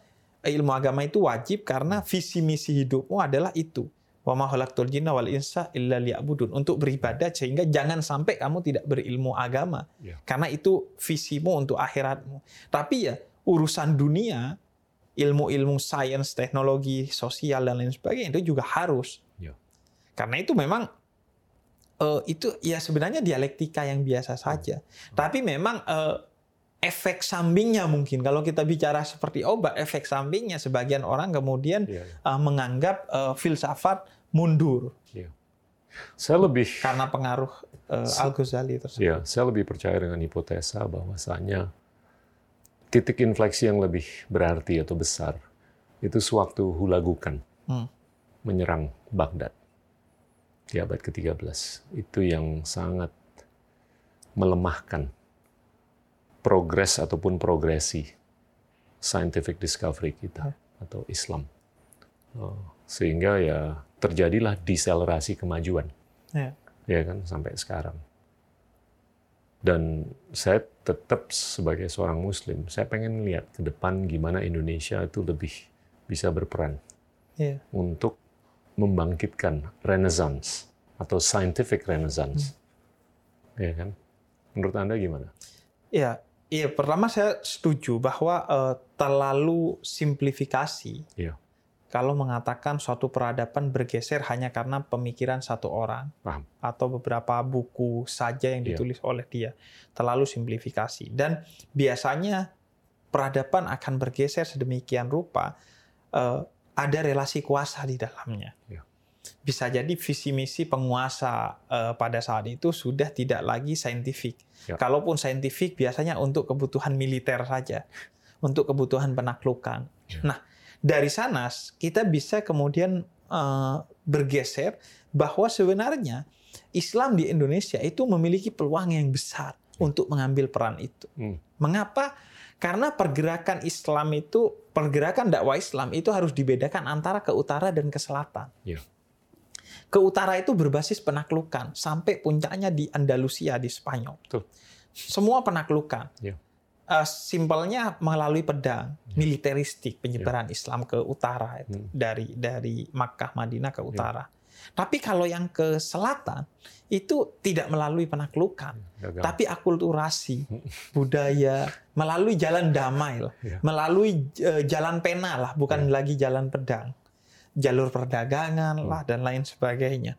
ilmu agama itu wajib karena visi misi hidupmu adalah itu. Wa ma khalaqtul jinna wal insa illa liya'budun. Untuk beribadah sehingga jangan sampai kamu tidak berilmu agama. Ya. Karena itu visimu untuk akhiratmu. Tapi ya urusan dunia, ilmu-ilmu sains, teknologi, sosial dan lain sebagainya itu juga harus. Ya. Karena itu memang uh, itu ya sebenarnya dialektika yang biasa saja. Hmm. Tapi memang uh, efek sampingnya mungkin kalau kita bicara seperti obat efek sampingnya sebagian orang kemudian yeah. Iya. uh, menganggap uh, filsafat mundur yeah. saya lebih karena pengaruh uh, Al Ghazali tersebut yeah, saya lebih percaya dengan hipotesa bahwasanya titik infleksi yang lebih berarti atau besar itu sewaktu Hulagukan hmm. menyerang Baghdad di abad ke-13 itu yang sangat melemahkan progres ataupun progresi scientific discovery kita atau Islam. Oh, sehingga ya terjadilah deselerasi kemajuan. Ya. ya kan sampai sekarang. Dan saya tetap sebagai seorang muslim, saya pengen lihat ke depan gimana Indonesia itu lebih bisa berperan yeah. untuk membangkitkan renaissance atau scientific renaissance. Hmm. Ya kan? Menurut Anda gimana? Ya, iya pertama saya setuju bahwa uh, terlalu simplifikasi. Yeah kalau mengatakan suatu peradaban bergeser hanya karena pemikiran satu orang Paham. atau beberapa buku saja yang iya. ditulis yeah. oleh dia terlalu simplifikasi dan biasanya peradaban akan bergeser sedemikian rupa uh, ada relasi kuasa di dalamnya yeah. Bisa jadi visi misi penguasa uh, pada saat itu sudah tidak lagi saintifik yeah. kalaupun saintifik biasanya untuk kebutuhan militer saja untuk kebutuhan penaklukan yeah. nah dari sana kita bisa kemudian uh, bergeser bahwa sebenarnya Islam di Indonesia itu memiliki peluang yang besar hmm. untuk mengambil peran itu. Hmm. Mengapa? Karena pergerakan Islam itu, pergerakan dakwah Islam itu harus dibedakan antara ke utara dan ke selatan. Yeah. Ke utara itu berbasis penaklukan, sampai puncaknya di Andalusia, di Spanyol. Tuh. Semua penaklukan. Yeah uh, simpelnya melalui pedang ya. militeristik penyebaran yeah. Islam ke utara itu hmm. dari dari Makkah Madinah ke ya. utara. Yeah. Tapi kalau yang ke selatan itu tidak melalui penaklukan, Gagal. tapi akulturasi budaya melalui jalan damai lah, yeah. melalui uh, jalan pena lah, bukan yeah. lagi jalan pedang, jalur perdagangan hmm. lah dan lain sebagainya.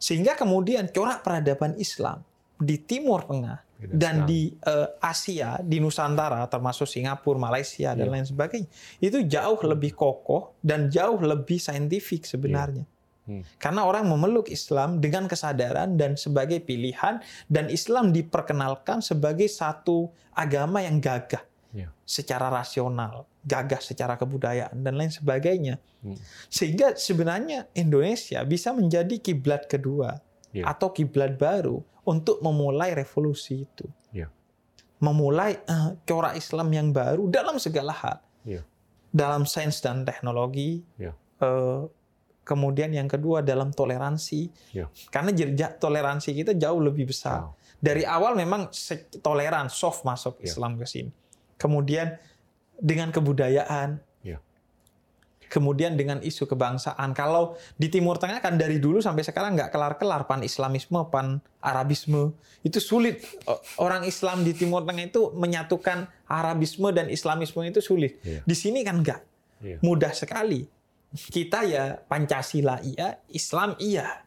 Sehingga kemudian corak peradaban Islam di Timur Tengah dan di uh, Asia, di Nusantara, termasuk Singapura, Malaysia dan yeah. lain sebagainya, itu jauh lebih kokoh dan jauh lebih saintifik sebenarnya. Yeah. Hmm. Karena orang memeluk Islam dengan kesadaran dan sebagai pilihan, dan Islam diperkenalkan sebagai satu agama yang gagah yeah. secara rasional, gagah secara kebudayaan dan lain sebagainya. Hmm. Sehingga sebenarnya Indonesia bisa menjadi kiblat kedua yeah. atau kiblat baru untuk memulai revolusi itu. Yeah. Memulai uh, corak Islam yang baru dalam segala hal. Yeah. Dalam sains dan teknologi. Yeah. Uh, kemudian yang kedua dalam toleransi. Yeah. Karena jejak toleransi kita jauh lebih besar. Wow. Dari awal memang toleran, soft masuk yeah. Islam ke sini. Kemudian dengan kebudayaan, kemudian dengan isu kebangsaan. Kalau di Timur Tengah kan dari dulu sampai sekarang nggak kelar-kelar pan Islamisme, pan Arabisme. Itu sulit. Orang Islam di Timur Tengah itu menyatukan Arabisme dan Islamisme itu sulit. Yeah. Di sini kan nggak. Yeah. Mudah sekali. Kita ya Pancasila iya, Islam iya.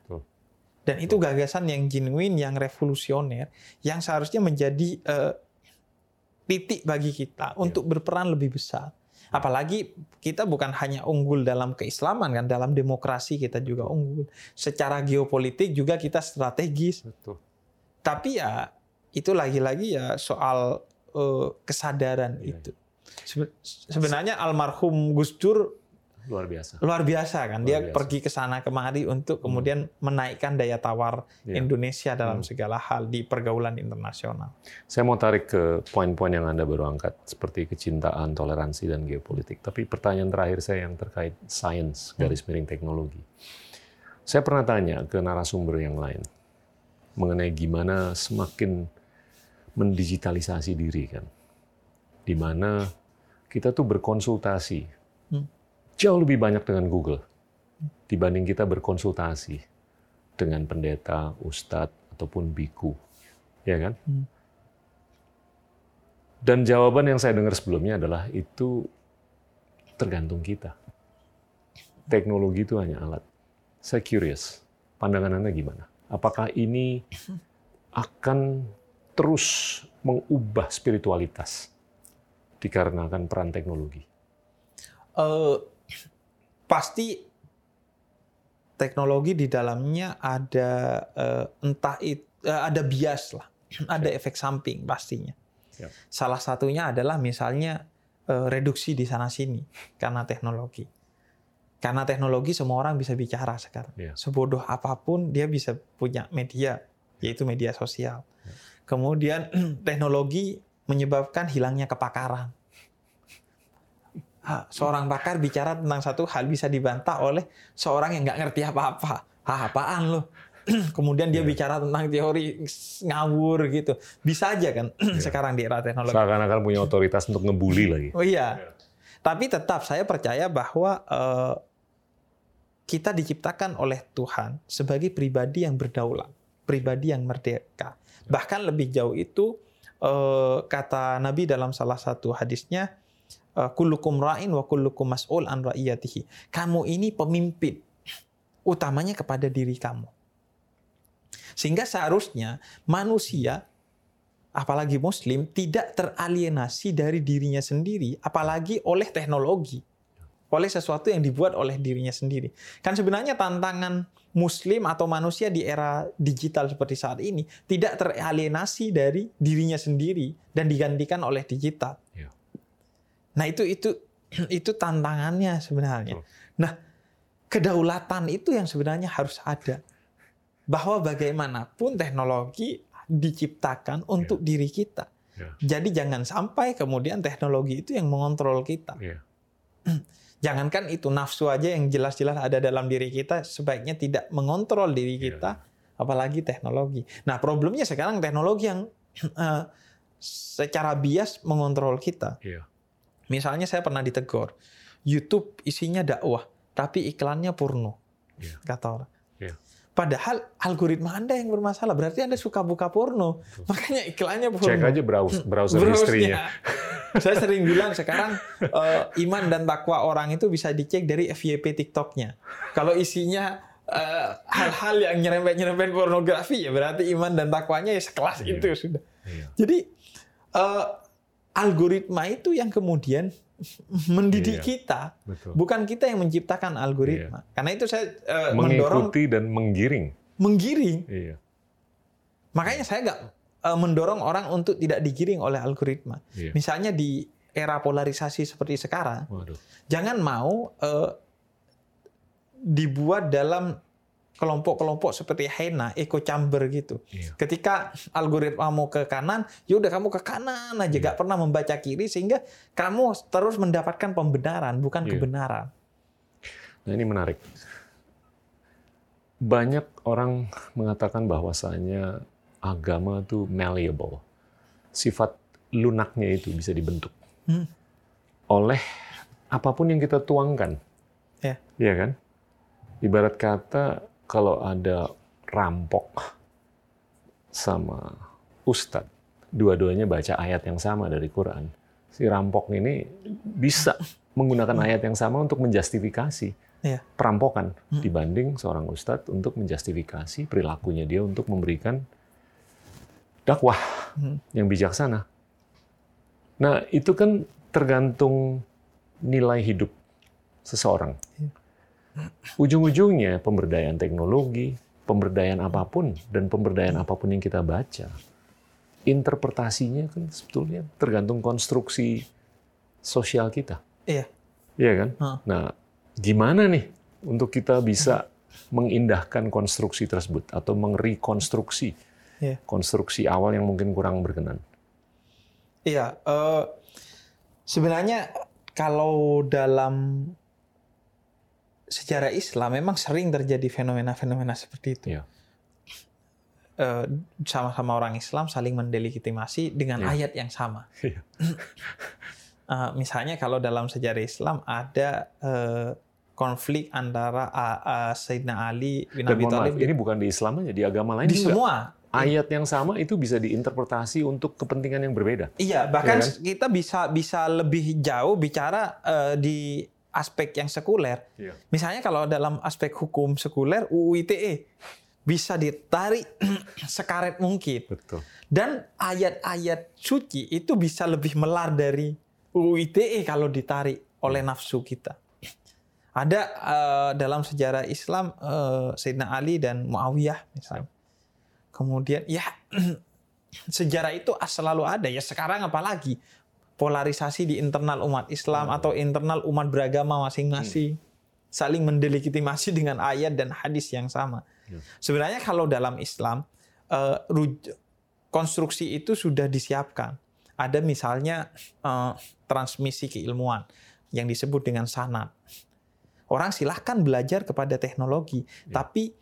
Dan itu gagasan yang genuine, yang revolusioner, yang seharusnya menjadi uh, titik bagi kita yeah. untuk berperan lebih besar. Apalagi kita bukan hanya unggul dalam keislaman kan, dalam demokrasi kita juga unggul. Secara geopolitik juga kita strategis. Betul. Tapi ya itu lagi-lagi ya soal uh, kesadaran iya, itu. Iya. Sebenarnya almarhum Gus Dur luar biasa. Luar biasa kan. Luar dia biasa. pergi ke sana kemari untuk kemudian hmm. menaikkan daya tawar ya. Indonesia dalam hmm. segala hal di pergaulan internasional. Saya mau tarik ke poin-poin yang Anda baru angkat seperti kecintaan, toleransi dan geopolitik. Tapi pertanyaan terakhir saya yang terkait sains hmm. garis miring teknologi. Saya pernah tanya ke narasumber yang lain mengenai gimana semakin mendigitalisasi diri kan. Di mana kita tuh berkonsultasi jauh lebih banyak dengan Google dibanding kita berkonsultasi dengan pendeta, ustadz, ataupun biku. Ya kan? Hmm. Dan jawaban yang saya dengar sebelumnya adalah itu tergantung kita. Teknologi itu hanya alat. Saya curious, pandangan Anda gimana? Apakah ini akan terus mengubah spiritualitas dikarenakan peran teknologi? Uh, pasti teknologi di dalamnya ada uh, entah itu uh, eh, ada bias lah, ada efek samping pastinya. Yep. Salah satunya adalah misalnya uh, reduksi di sana sini karena teknologi. Karena teknologi semua orang bisa bicara sekarang. Yeah. Sebodoh apa pun dia bisa punya media, yaitu media sosial. Yeah. Kemudian teknologi menyebabkan hilangnya kepakaran. Seorang pakar bicara tentang satu hal bisa dibantah oleh seorang yang nggak ngerti apa-apa. Ah, apaan loh? Kemudian dia yeah. bicara tentang teori ngawur gitu. Bisa aja kan yeah. sekarang di era teknologi. Seakan-akan punya otoritas untuk ngebully lagi. Oh iya. Yeah. Tapi tetap saya percaya bahwa uh, kita diciptakan oleh Tuhan sebagai pribadi yang berdaulat, pribadi yang merdeka. Bahkan lebih jauh itu uh, kata Nabi dalam salah satu hadisnya, kullukum ra'in wa kullukum mas'ul an ra'iyatihi. Kamu ini pemimpin, utamanya kepada diri kamu. Sehingga seharusnya manusia apalagi muslim tidak teralienasi dari dirinya sendiri apalagi oleh teknologi oleh sesuatu yang dibuat oleh dirinya sendiri kan sebenarnya tantangan muslim atau manusia di era digital seperti saat ini tidak teralienasi dari dirinya sendiri dan digantikan oleh digital. Nah itu itu itu tantangannya sebenarnya nah kedaulatan itu yang sebenarnya harus ada bahwa bagaimanapun teknologi diciptakan untuk yeah. diri kita. Yeah. Jadi jangan sampai kemudian teknologi itu yang mengontrol kita. Yeah. Jangankan itu nafsu aja yang jelas-jelas ada dalam diri kita sebaiknya tidak mengontrol diri iya. kita, yeah. apalagi teknologi. Nah problemnya sekarang teknologi yang uh, secara bias mengontrol kita. Yeah. Misalnya saya pernah ditegur, YouTube isinya dakwah, tapi iklannya porno, yeah. kata orang. Yeah. Padahal algoritma Anda yang bermasalah. Berarti Anda suka buka porno. Makanya iklannya porno. Cek aja browse, browser istrinya. Saya sering bilang sekarang uh, iman dan takwa orang itu bisa dicek dari FYP TikToknya. Kalau isinya eh, hal-hal uh, yang nyerempet-nyerempet pornografi ya berarti iman dan takwanya ya sekelas iya. itu sudah. Iya. Jadi uh, algoritma itu yang kemudian mendidik iya, kita, betul. bukan kita yang menciptakan algoritma. Iya. Karena itu saya uh, mengikuti mendorong, dan menggiring. Menggiring. Iya. Makanya saya nggak uh, mendorong orang untuk tidak digiring oleh algoritma. Iya. Misalnya di era polarisasi seperti sekarang, Waduh. jangan mau uh, dibuat dalam kelompok-kelompok seperti Hena, echo chamber gitu. Iya. Ketika algoritma mau ke kanan, ya udah kamu ke kanan aja, iya. gak pernah membaca kiri sehingga kamu terus mendapatkan pembenaran bukan iya. kebenaran. Nah ini menarik. Banyak orang mengatakan bahwasanya agama itu malleable. Sifat lunaknya itu bisa dibentuk hmm. oleh apa pun yang kita tuangkan. Ya. Iya kan? Ibarat kata kalau ada rampok sama ustadz, dua-duanya baca ayat yang sama dari Quran, si rampok ini bisa menggunakan ayat yang sama untuk menjustifikasi ya. perampokan hmm. dibanding seorang ustadz untuk menjustifikasi perilakunya dia untuk memberikan dakwah hmm. yang bijaksana. Nah, itu kan tergantung nilai hidup seseorang. Ya ujung-ujungnya pemberdayaan teknologi, pemberdayaan apa pun dan pemberdayaan apa pun yang kita baca, interpretasinya kan sebetulnya tergantung konstruksi sosial kita. Iya. Iya kan? Nah, gimana nih untuk kita bisa mengindahkan konstruksi tersebut atau merekonstruksi yeah. konstruksi awal yang mungkin kurang berkenan? Iya, uh, sebenarnya kalau dalam sejarah Islam memang sering terjadi fenomena-fenomena seperti itu. Ya. sama-sama orang Islam saling mendelegitimasi dengan ya. ayat yang sama. Ya. uh, misalnya kalau dalam sejarah Islam ada uh, konflik antara uh, uh, Sayyidina Ali bin Abi Thalib. Ini bukan di Islam aja, di agama lain di juga. semua. Ayat yang sama itu bisa diinterpretasi untuk kepentingan yang berbeda. Iya, bahkan ya kan? kita bisa bisa lebih jauh bicara uh, di aspek yang sekuler. Yeah. Misalnya kalau dalam aspek hukum sekuler UU ITE bisa ditarik sekaret mungkin. Betul. Dan ayat-ayat suci itu bisa lebih melar dari UU ITE kalau ditarik oleh nafsu kita. Ada uh, dalam sejarah Islam uh, Sayyidina Ali dan Muawiyah misalnya. Kemudian ya sejarah itu selalu ada ya sekarang apalagi polarisasi di internal umat Islam atau internal umat beragama masing-masing hmm. saling mendelegitimasi dengan ayat dan hadis yang sama. Ya. Sebenarnya kalau dalam Islam uh, konstruksi itu sudah disiapkan. Ada misalnya uh, transmisi keilmuan yang disebut dengan sanat. Orang silahkan belajar kepada teknologi, ya. tapi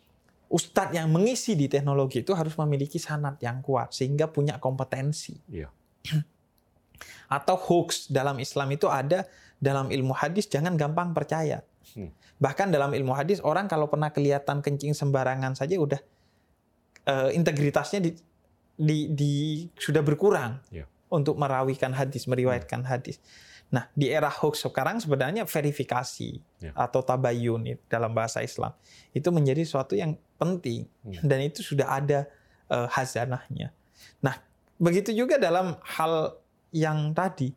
ustadz yang mengisi di teknologi itu harus memiliki sanat yang kuat sehingga punya kompetensi. Ya. Atau hoax dalam Islam itu ada dalam ilmu hadis jangan gampang percaya. Hmm. Bahkan dalam ilmu hadis orang kalau pernah kelihatan kencing sembarangan saja udah uh, integritasnya di, di, di sudah berkurang yeah. untuk merawikan hadis, meriwayatkan hmm. hadis. Nah, di era hoax sekarang sebenarnya verifikasi yeah. atau tabayun dalam bahasa Islam itu menjadi sesuatu yang penting yeah. dan itu sudah ada uh, hazanahnya. Nah, begitu juga dalam hal yang tadi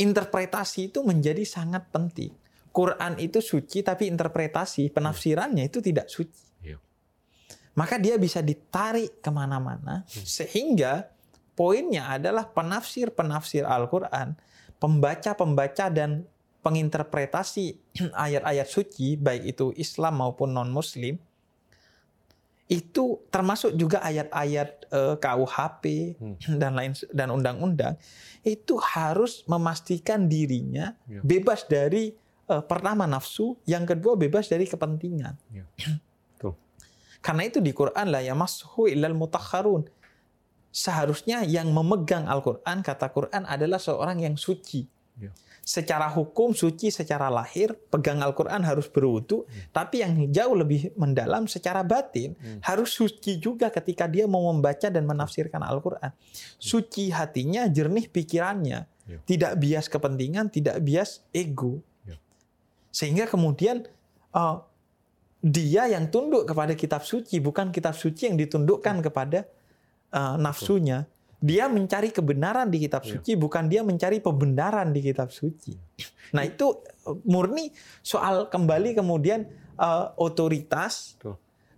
interpretasi itu menjadi sangat penting. Quran itu suci tapi interpretasi penafsirannya itu tidak suci. Yeah. Maka dia bisa ditarik ke mana-mana hmm. sehingga poinnya adalah penafsir-penafsir Al-Quran, pembaca-pembaca dan penginterpretasi ayat-ayat suci, baik itu Islam maupun non-Muslim, itu termasuk juga ayat-ayat uh, eh, KUHP hmm. dan lain dan undang-undang itu harus memastikan dirinya ya. bebas dari uh, pertama nafsu, yang kedua bebas dari kepentingan. Ya. Karena itu di Quran lah ya mashu ilal mutakharun seharusnya yang memegang Al-Quran, kata Quran adalah seorang yang suci. Ya. Secara hukum suci secara lahir, pegang Al-Quran harus berwudu, hmm. tapi yang jauh lebih mendalam secara batin hmm. harus suci juga ketika dia mau membaca dan menafsirkan Al-Quran. Suci hatinya, jernih pikirannya, ya. tidak bias kepentingan, tidak bias ego. Ya. Sehingga kemudian uh, dia yang tunduk kepada kitab suci, bukan kitab suci yang ditundukkan kepada uh, nafsunya. Dia mencari kebenaran di kitab iya. suci, bukan dia mencari pembenaran di kitab suci. Nah itu eh, murni soal kembali kemudian uh, otoritas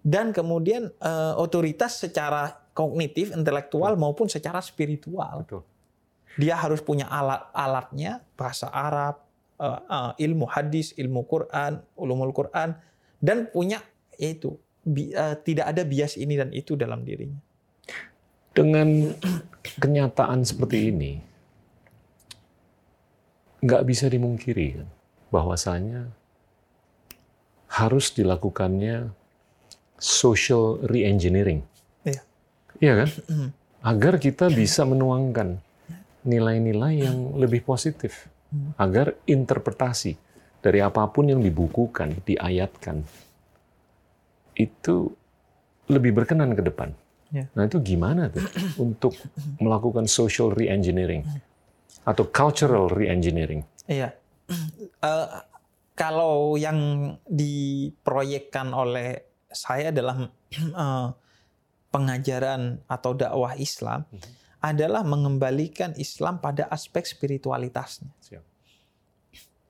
dan kemudian uh, otoritas secara kognitif, intelektual maupun secara spiritual. Dia harus punya alat-alatnya, bahasa Arab, uh, uh, ilmu hadis, ilmu Quran, ulumul Quran, dan punya itu uh, tidak ada bias ini dan itu dalam dirinya. Dengan kenyataan seperti ini, nggak bisa dimungkiri kan, bahwasanya harus dilakukannya social re-engineering. Iya. Iya kan? Agar kita bisa menuangkan nilai-nilai yang lebih positif. Agar interpretasi dari apa pun yang dibukukan, diayatkan, itu lebih berkenan ke depan. Yeah. Nah itu gimana tuh untuk melakukan social re-engineering atau cultural re-engineering? Iya. Uh, kalau yang diproyekkan oleh saya dalam uh, pengajaran atau dakwah Islam mm -hmm. adalah mengembalikan Islam pada aspek spiritualitasnya. Siap.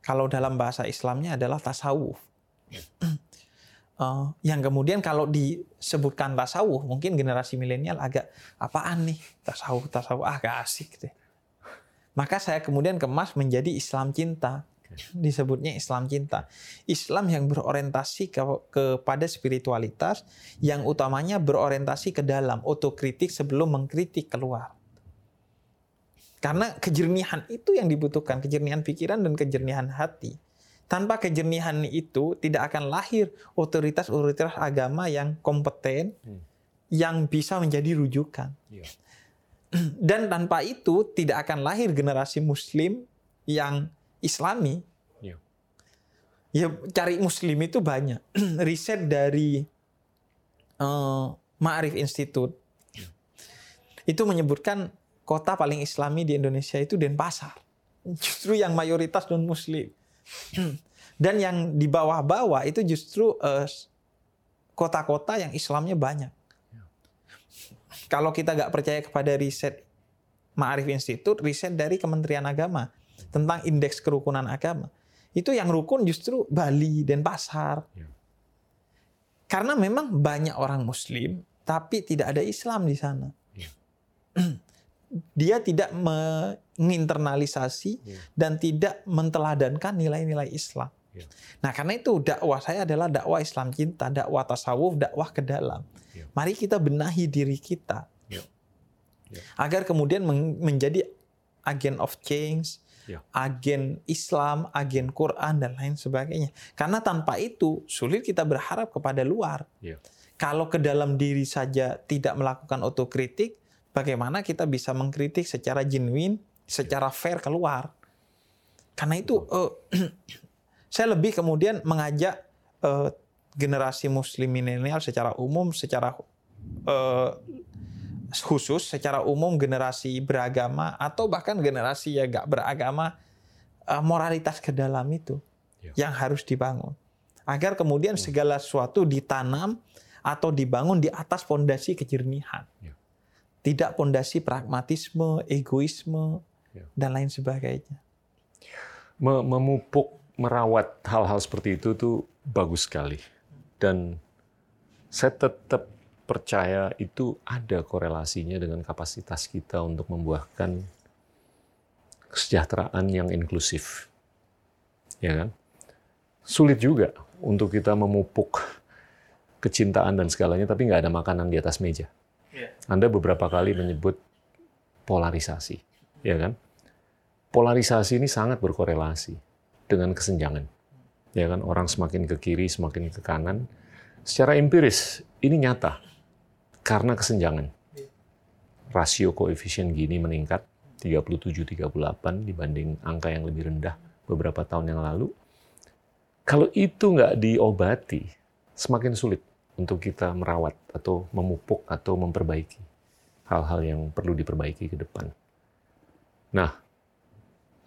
Kalau dalam bahasa Islamnya adalah tasawuf. Yeah. Uh, yang kemudian kalau disebutkan tasawuf, mungkin generasi milenial agak apaan nih tasawuf tasawuf ah gak asik deh. Maka saya kemudian kemas menjadi Islam cinta, disebutnya Islam cinta. Islam yang berorientasi ke, kepada spiritualitas, yang utamanya berorientasi ke dalam, otokritik sebelum mengkritik keluar. Karena kejernihan itu yang dibutuhkan, kejernihan pikiran dan kejernihan hati. Tanpa kejernihan itu tidak akan lahir otoritas-otoritas agama yang kompeten, hmm. yang bisa menjadi rujukan. Yeah. Dan tanpa itu tidak akan lahir generasi Muslim yang Islami. Yeah. Ya cari Muslim itu banyak. Riset dari uh, Ma'arif Institute yeah. itu menyebutkan kota paling Islami di Indonesia itu Denpasar. Justru yang mayoritas non Muslim. Dan yang di bawah-bawah itu justru eh, kota-kota yang Islamnya banyak. Kalau kita nggak percaya kepada riset Ma'arif Institute, riset dari Kementerian Agama tentang indeks kerukunan agama. Itu yang rukun justru Bali dan Pasar. Ya. Karena memang banyak orang Muslim, tapi tidak ada Islam di sana. Ya. Dia tidak menginternalisasi ya. dan tidak menteladankan nilai-nilai Islam. Ya. Nah, karena itu dakwah saya adalah dakwah Islam cinta, dakwah tasawuf, dakwah ke dalam. Ya. Mari kita benahi diri kita. Ya. Ya. Agar kemudian menjadi agen of change, ya. agen Islam, agen Quran dan lain sebagainya. Karena tanpa itu sulit kita berharap kepada luar. Ya. Kalau ke dalam diri saja tidak melakukan otokritik, bagaimana kita bisa mengkritik secara genuine, secara fair keluar? Karena itu uh, saya lebih kemudian mengajak uh, generasi Muslim milenial secara umum, secara uh, khusus, secara umum generasi beragama atau bahkan generasi yang gak beragama, uh, moralitas ke dalam itu ya. yang harus dibangun. Agar kemudian segala sesuatu ditanam atau dibangun di atas fondasi kejernihan. Ya. Tidak fondasi pragmatisme, egoisme. Dan lain sebagainya. Memupuk, merawat hal-hal seperti itu tuh bagus sekali dan saya tetap percaya itu ada korelasinya dengan kapasitas kita untuk membuahkan kesejahteraan yang inklusif. Ya kan? Sulit juga untuk kita memupuk kecintaan dan segalanya, tapi nggak ada makanan di atas meja. Yeah. Anda beberapa kali menyebut polarisasi, ya kan? Polarisasi ini sangat berkorelasi dengan kesenjangan. Ya kan? Orang semakin ke kiri semakin ke kanan. Secara empiris ini nyata. Karena kesenjangan. Rasio koefisien gini meningkat 37-38 dibanding angka yang lebih rendah beberapa tahun yang lalu. Kalau itu nggak diobati semakin sulit untuk kita merawat atau memupuk atau memperbaiki hal-hal yang perlu diperbaiki ke depan. Nah,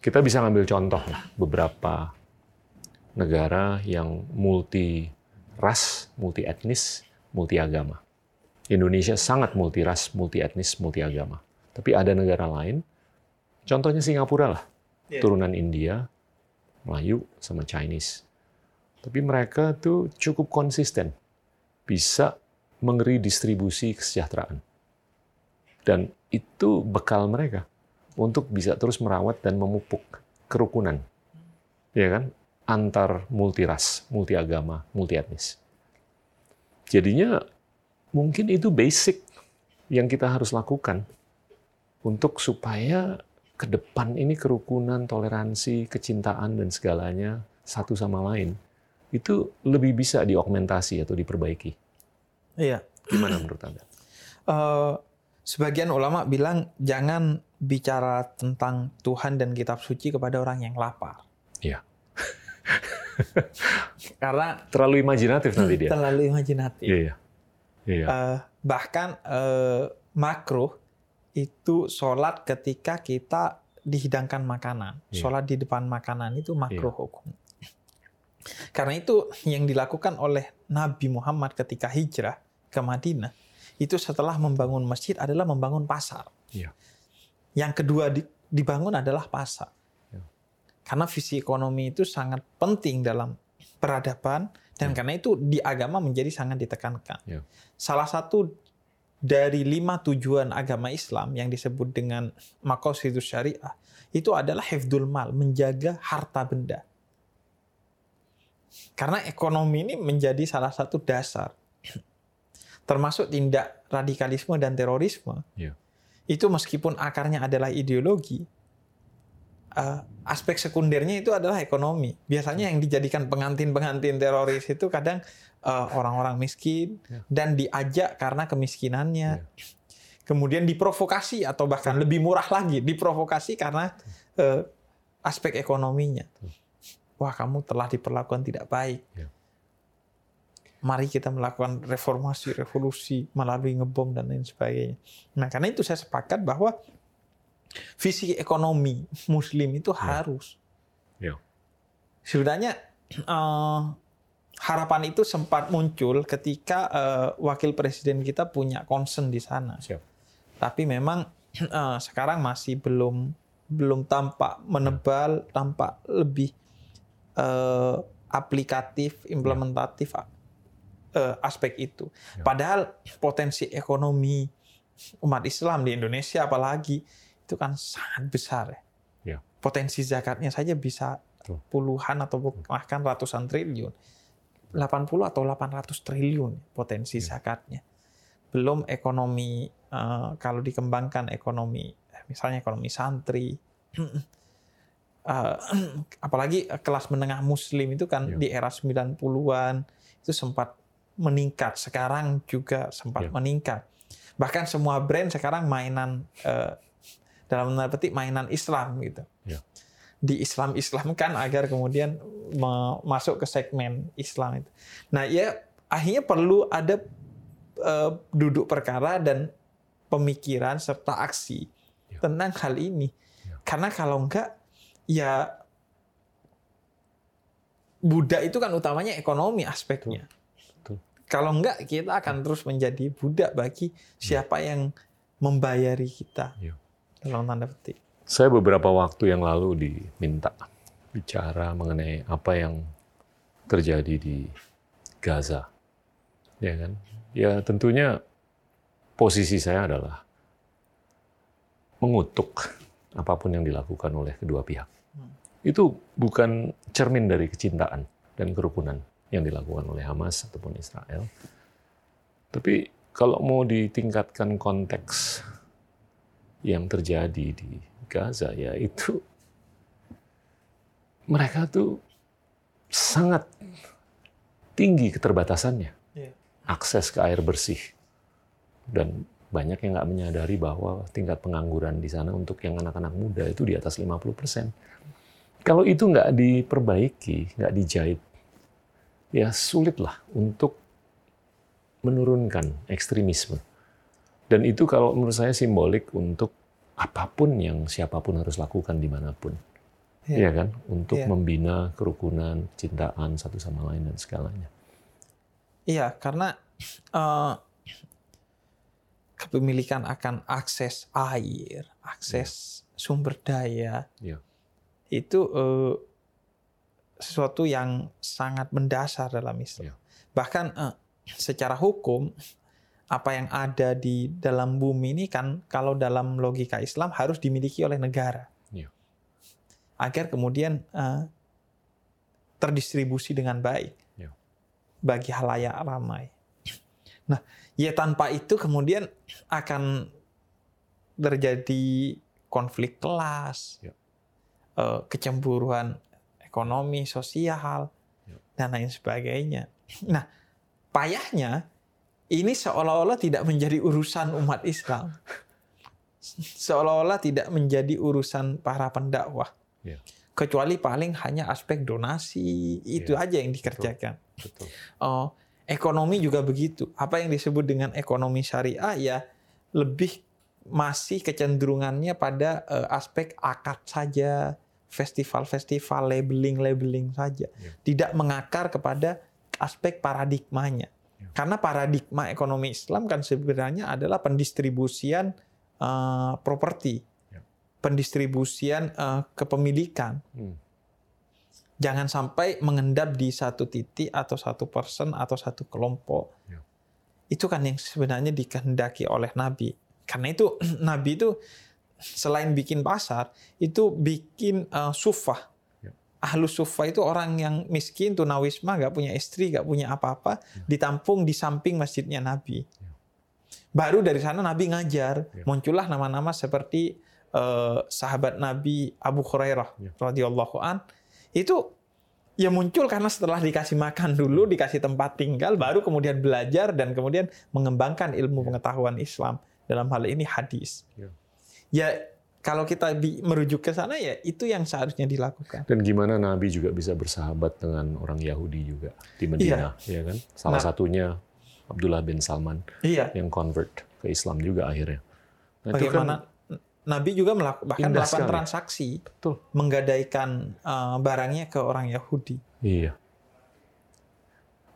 kita bisa ngambil contoh lah beberapa negara yang multi ras, multi etnis, multi agama. Indonesia sangat multi ras, multi etnis, multi agama. Tapi ada negara lain, contohnya Singapura lah, yeah. turunan India, Melayu, sama Chinese. Tapi mereka tuh cukup konsisten, bisa mengeri distribusi kesejahteraan. Dan itu bekal mereka untuk bisa terus merawat dan memupuk kerukunan. Ya kan? antar multiras, multiagama, multietnis. Jadinya mungkin itu basic yang kita harus lakukan untuk supaya ke depan ini kerukunan, toleransi, kecintaan dan segalanya satu sama lain itu lebih bisa diaugmentasi atau diperbaiki. Iya. Gimana menurut Anda? Uh, sebagian ulama bilang jangan bicara tentang Tuhan dan kitab suci kepada orang yang lapar. Iya. Karena terlalu imajinatif nanti dia. Terlalu imajinatif. Iya. iya. Uh, bahkan uh, makruh itu sholat ketika kita dihidangkan makanan. Iya. Sholat di depan makanan itu makruh iya. hukum. Karena itu yang dilakukan oleh Nabi Muhammad ketika hijrah ke Madinah itu setelah membangun masjid adalah membangun pasar. Iya. Yang kedua dibangun adalah pasar. Karena visi ekonomi itu sangat penting dalam peradaban dan ya. karena itu di agama menjadi sangat ditekankan. Ya. Salah satu dari lima tujuan agama Islam yang disebut dengan maqasidus syariah itu adalah hifdul mal, menjaga harta benda. Karena ekonomi ini menjadi salah satu dasar termasuk tindak radikalisme dan terorisme. Ya. Itu meskipun akarnya adalah ideologi, uh, aspek sekundernya itu adalah ekonomi. Biasanya yang dijadikan pengantin-pengantin teroris itu kadang eh, orang-orang miskin ya. dan diajak karena kemiskinannya. Ya. Kemudian diprovokasi atau bahkan lebih murah lagi, diprovokasi karena uh, aspek ekonominya. Wah, kamu telah diperlakukan tidak baik. Ya. Mari kita melakukan reformasi, revolusi melalui ngebom dan lain sebagainya. Nah, karena itu saya sepakat bahwa visi ekonomi Muslim itu ya. harus. Ya. Sebenarnya uh, harapan itu sempat muncul ketika uh, wakil presiden kita punya concern di sana. Siap. Tapi memang uh, sekarang masih belum belum tampak menebal, tampak lebih uh, aplikatif, implementatif ya. Uh, aspek itu. Ya. Padahal potensi ekonomi umat Islam di Indonesia apalagi itu kan sangat besar ya. ya. Potensi zakatnya saja bisa puluhan atau bahkan ratusan triliun. 80 atau 800 triliun potensi ya. zakatnya. belum ekonomi uh, kalau dikembangkan ekonomi misalnya ekonomi santri uh, apalagi kelas menengah muslim itu kan yeah. di era 90-an itu sempat meningkat sekarang juga sempat yeah. meningkat bahkan semua brand sekarang mainan uh, dalam tanda petik mainan Islam gitu yeah. di Islam Islam kan agar kemudian masuk ke segmen Islam itu nah ya akhirnya perlu ada uh, duduk perkara dan pemikiran serta aksi yeah. tentang hal ini yeah. karena kalau enggak ya budak itu kan utamanya ekonomi aspeknya. Betul. Kalau enggak kita akan terus menjadi budak bagi siapa yang membayari kita. Ya. Dalam tanda petik. Saya beberapa waktu yang lalu diminta bicara mengenai apa yang terjadi di Gaza. Ya kan? Ya tentunya posisi saya adalah mengutuk apa pun yang dilakukan oleh kedua pihak itu bukan cermin dari kecintaan dan kerukunan yang dilakukan oleh Hamas ataupun Israel. Tapi kalau mau ditingkatkan konteks yang terjadi di Gaza ya itu mereka tuh sangat tinggi keterbatasannya iya. akses ke air bersih dan banyak yang nggak menyadari bahwa tingkat pengangguran di sana untuk yang anak-anak muda itu di atas 50 persen. Kalau itu nggak diperbaiki, nggak dijahit, ya sulitlah untuk menurunkan ekstremisme. Dan itu kalau menurut saya simbolik untuk apa pun yang siapa pun harus lakukan di mana pun. Ya, ya kan? Untuk ya. membina kerukunan, cintaan satu sama lain dan segalanya. Iya, karena uh, kepemilikan akan akses air, akses ya. sumber daya, ya itu uh, sesuatu yang sangat mendasar dalam Islam. Ya. Bahkan uh, secara hukum apa yang ada di dalam bumi ini kan kalau dalam logika Islam harus dimiliki oleh negara. Ya. Agar kemudian uh, terdistribusi dengan baik ya. bagi halayak ramai. Nah, ya tanpa itu kemudian akan terjadi konflik kelas. Ya uh, kecemburuan ekonomi, sosial, ya. dan lain sebagainya. Nah, payahnya ini seolah-olah tidak menjadi urusan umat Islam. Seolah-olah tidak menjadi urusan para pendakwah. Ya. Kecuali paling hanya aspek donasi, itu ya. aja yang dikerjakan. Betul. Betul. Oh, ekonomi juga begitu. Apa yang disebut dengan ekonomi syariah ya lebih masih kecenderungannya pada uh, aspek akad saja, festival-festival labeling-labeling saja. Ya. Tidak mengakar kepada aspek paradigmanya. Ya. Karena paradigma ekonomi Islam kan sebenarnya adalah pendistribusian uh, properti, ya. pendistribusian uh, kepemilikan. Hmm. Jangan sampai mengendap di satu titik atau satu person atau satu kelompok. Ya. Itu kan yang sebenarnya dikehendaki oleh Nabi. Karena itu Nabi itu selain bikin pasar, itu bikin uh, sufah. Ya. Ahlus sufah itu orang yang miskin, tunawisma, nggak punya istri, nggak punya apa-apa, ya. ditampung di samping masjidnya Nabi. Ya. Baru dari sana Nabi ngajar, ya. muncullah nama-nama seperti uh, sahabat Nabi Abu Hurairah ya. radhiyallahu an. Itu ya muncul karena setelah dikasih makan dulu, dikasih tempat tinggal, baru kemudian belajar dan kemudian mengembangkan ilmu pengetahuan Islam. Dalam hal ini hadis. Ya ya kalau kita merujuk ke sana ya itu yang seharusnya dilakukan. Dan gimana Nabi juga bisa bersahabat dengan orang Yahudi juga di Medina, iya. ya kan? Salah nah, satunya Abdullah bin Salman iya. yang convert ke Islam juga akhirnya. Nah, Bagaimana kan Nabi juga melakukan bahkan melakukan transaksi, Betul. menggadaikan uh, barangnya ke orang Yahudi. Iya.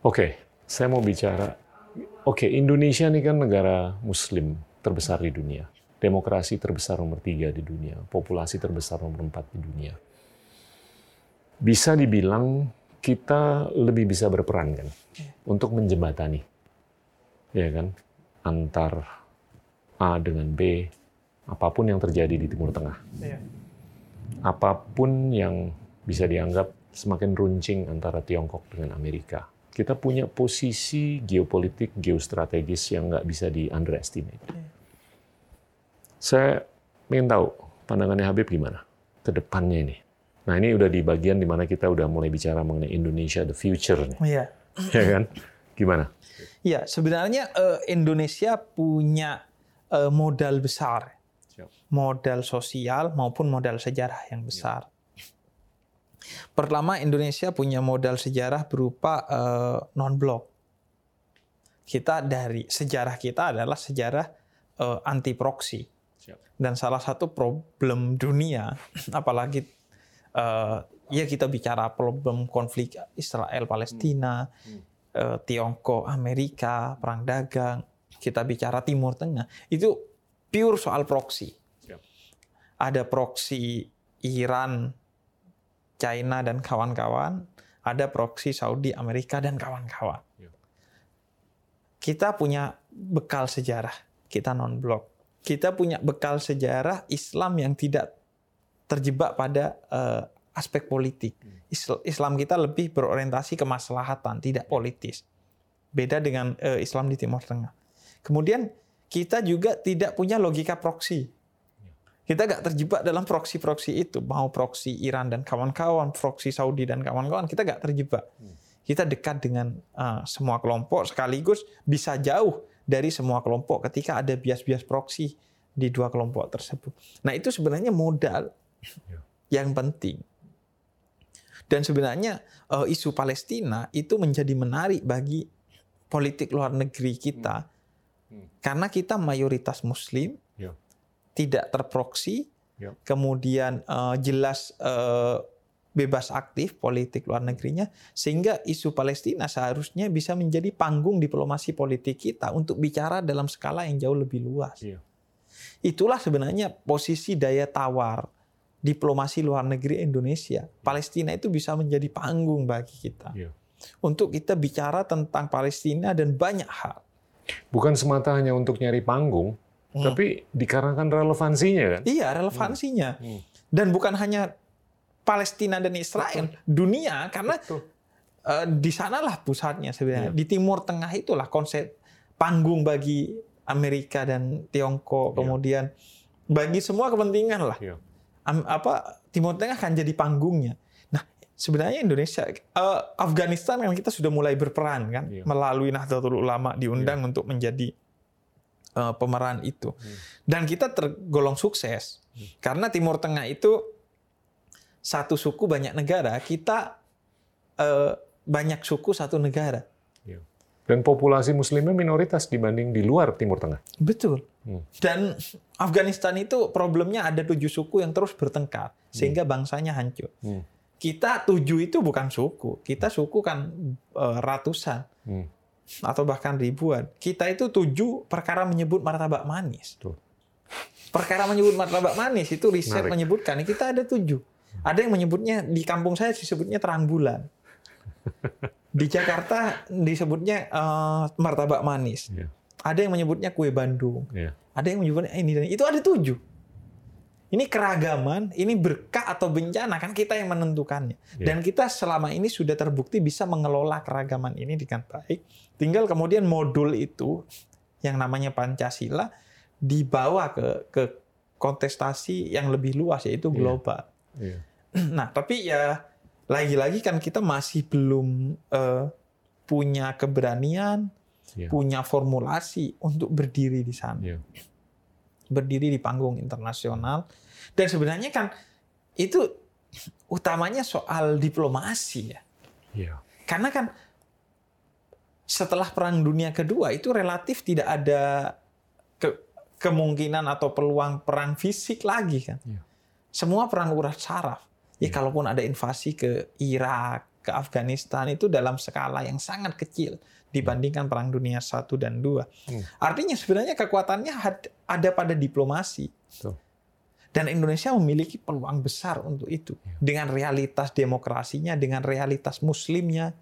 Oke, okay, saya mau bicara. Oke, okay, Indonesia ini kan negara Muslim terbesar di dunia demokrasi terbesar nomor tiga di dunia, populasi terbesar nomor empat di dunia. Bisa dibilang kita lebih bisa berperan kan untuk menjembatani, ya kan, antar A dengan B, apa pun yang terjadi di Timur Tengah, yeah. apa pun yang bisa dianggap semakin runcing antara Tiongkok dengan Amerika, kita punya posisi geopolitik, geostrategis yang nggak bisa di underestimate. Saya ingin tahu pandangannya Habib gimana ke depannya ini. Nah ini udah di bagian di mana kita udah mulai bicara mengenai Indonesia the future nih. Iya. Ya kan? Gimana? Iya, sebenarnya uh, Indonesia punya uh, modal besar, modal sosial maupun modal sejarah yang besar. Pertama, Indonesia punya modal sejarah berupa eh, non-blok. Kita dari sejarah kita adalah sejarah anti proksi. Dan salah satu problem dunia, apalagi uh, ya kita bicara problem konflik Israel Palestina, hmm. Hmm. Uh, Tiongkok Amerika, perang dagang, kita bicara Timur Tengah, itu pure soal proksi. Ada proksi Iran China dan kawan-kawan, ada proksi Saudi, Amerika dan kawan-kawan. Kita punya bekal sejarah, kita non blok. Kita punya bekal sejarah Islam yang tidak terjebak pada uh, aspek politik. Hmm. Islam kita lebih berorientasi ke maslahatan, tidak politis. Beda dengan uh, Islam di Timur Tengah. Kemudian kita juga tidak punya logika proksi. Kita nggak terjebak dalam proksi-proksi itu, mau proksi Iran dan kawan-kawan, proksi Saudi dan kawan-kawan, kita nggak terjebak. Hmm. Kita dekat dengan uh, semua kelompok sekaligus bisa jauh dari semua kelompok ketika ada bias-bias proksi di dua kelompok tersebut. Nah itu sebenarnya modal ya. yang penting. Dan sebenarnya uh, isu Palestina itu menjadi menarik bagi politik luar negeri kita hmm. Hmm. karena kita mayoritas Muslim tidak terproksi, yep. kemudian uh, jelas uh, bebas aktif politik luar negerinya, sehingga isu Palestina seharusnya bisa menjadi panggung diplomasi politik kita untuk bicara dalam skala yang jauh lebih luas. Yeah. Itulah sebenarnya posisi daya tawar diplomasi luar negeri Indonesia. Palestina itu bisa menjadi panggung bagi kita. Yeah. Untuk kita bicara tentang Palestina dan banyak hal. Bukan semata hanya untuk nyari panggung, Hmm. Tapi dikarenakan relevansinya kan? Iya, relevansinya. Hmm. Dan bukan hanya Palestina dan Israel, Betul. dunia karena uh, di sanalah pusatnya sebenarnya. Ya. Di Timur Tengah itulah konsep panggung bagi Amerika dan Tiongkok, ya. kemudian bagi semua kepentingan lah. Ya. Apa Timur Tengah akan jadi panggungnya. Nah, sebenarnya Indonesia, uh, Afghanistan kan kita sudah mulai berperan kan ya. melalui Nahdlatul Ulama diundang ya. untuk menjadi uh, pemeran itu. Hmm. Dan kita tergolong sukses hmm. karena Timur Tengah itu satu suku banyak negara, kita uh, banyak suku satu negara. Iya. Dan populasi Muslimnya minoritas dibanding di luar Timur Tengah. Betul. Hmm. Dan Afghanistan itu problemnya ada tujuh suku yang terus bertengkar sehingga hmm. bangsanya hancur. Hmm. Kita tujuh itu bukan suku, kita suku kan uh, ratusan. Hmm atau bahkan ribuan. Kita itu tujuh perkara menyebut martabak manis. Tuh. Perkara menyebut martabak manis itu riset Menarik. menyebutkan kita ada tujuh. Ada yang menyebutnya di kampung saya disebutnya terang bulan. Di Jakarta disebutnya uh, martabak manis. Yeah. Ada yang menyebutnya kue Bandung. Yeah. Ada yang menyebutnya ini dan itu ada tujuh. Ini keragaman, ini berkah atau bencana kan kita yang menentukannya. Yeah. Dan kita selama ini sudah terbukti bisa mengelola keragaman ini dengan baik. Tinggal kemudian modul itu yang namanya Pancasila dibawa ke ke kontestasi yang lebih luas yaitu iya. global. Yeah. Nah, tapi ya lagi-lagi kan kita masih belum uh, punya keberanian, yeah. punya formulasi untuk berdiri di sana. Yeah berdiri di panggung internasional. Dan sebenarnya kan itu utamanya soal diplomasi ya. Yeah. Karena kan setelah Perang Dunia Kedua itu relatif tidak ada ke kemungkinan atau peluang perang fisik lagi kan. Yeah. Semua perang urat saraf. Ya yeah. kalaupun ada invasi ke Irak, ke Afghanistan itu dalam skala yang sangat kecil dibandingkan Perang Dunia satu dan dua. Hmm. Artinya sebenarnya kekuatannya ada pada diplomasi. Tuh. Dan Indonesia memiliki peluang besar untuk itu. Ya. Dengan realitas demokrasinya, dengan realitas muslimnya,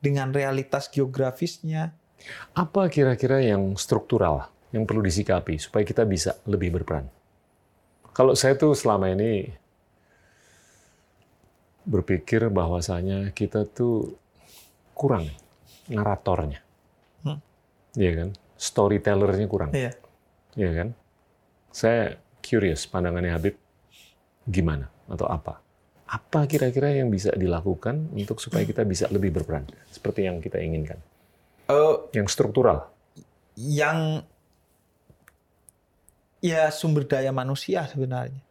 dengan realitas geografisnya. Apa kira-kira yang struktural yang perlu disikapi supaya kita bisa lebih berperan? Kalau saya tuh selama ini berpikir bahwasanya kita tuh kurang naratornya. Hmm. Iya kan? Storytellernya kurang. Iya. Iya kan? Saya curious pandangannya Habib gimana atau apa? Apa kira-kira yang bisa dilakukan untuk supaya kita bisa lebih berperan seperti yang kita inginkan? Uh, yang struktural. Yang ya sumber daya manusia sebenarnya.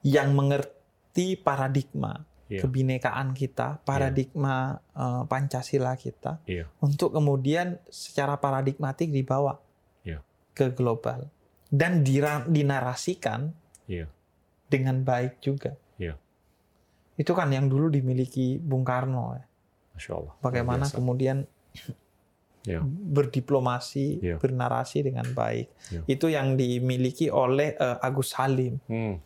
Yang mengerti paradigma Iya. kebinekaan kita, paradigma uh, Pancasila kita, Iya. untuk kemudian secara paradigmatik dibawa Iya. ke global dan dinarasikan Iya. dengan baik juga. Iya. Itu kan yang dulu dimiliki Bung Karno. ya. Masya Allah. Bagaimana kemudian Iya. berdiplomasi, Iya. bernarasi dengan baik. Iya. Itu yang dimiliki oleh eh, Agus Salim. Hmm.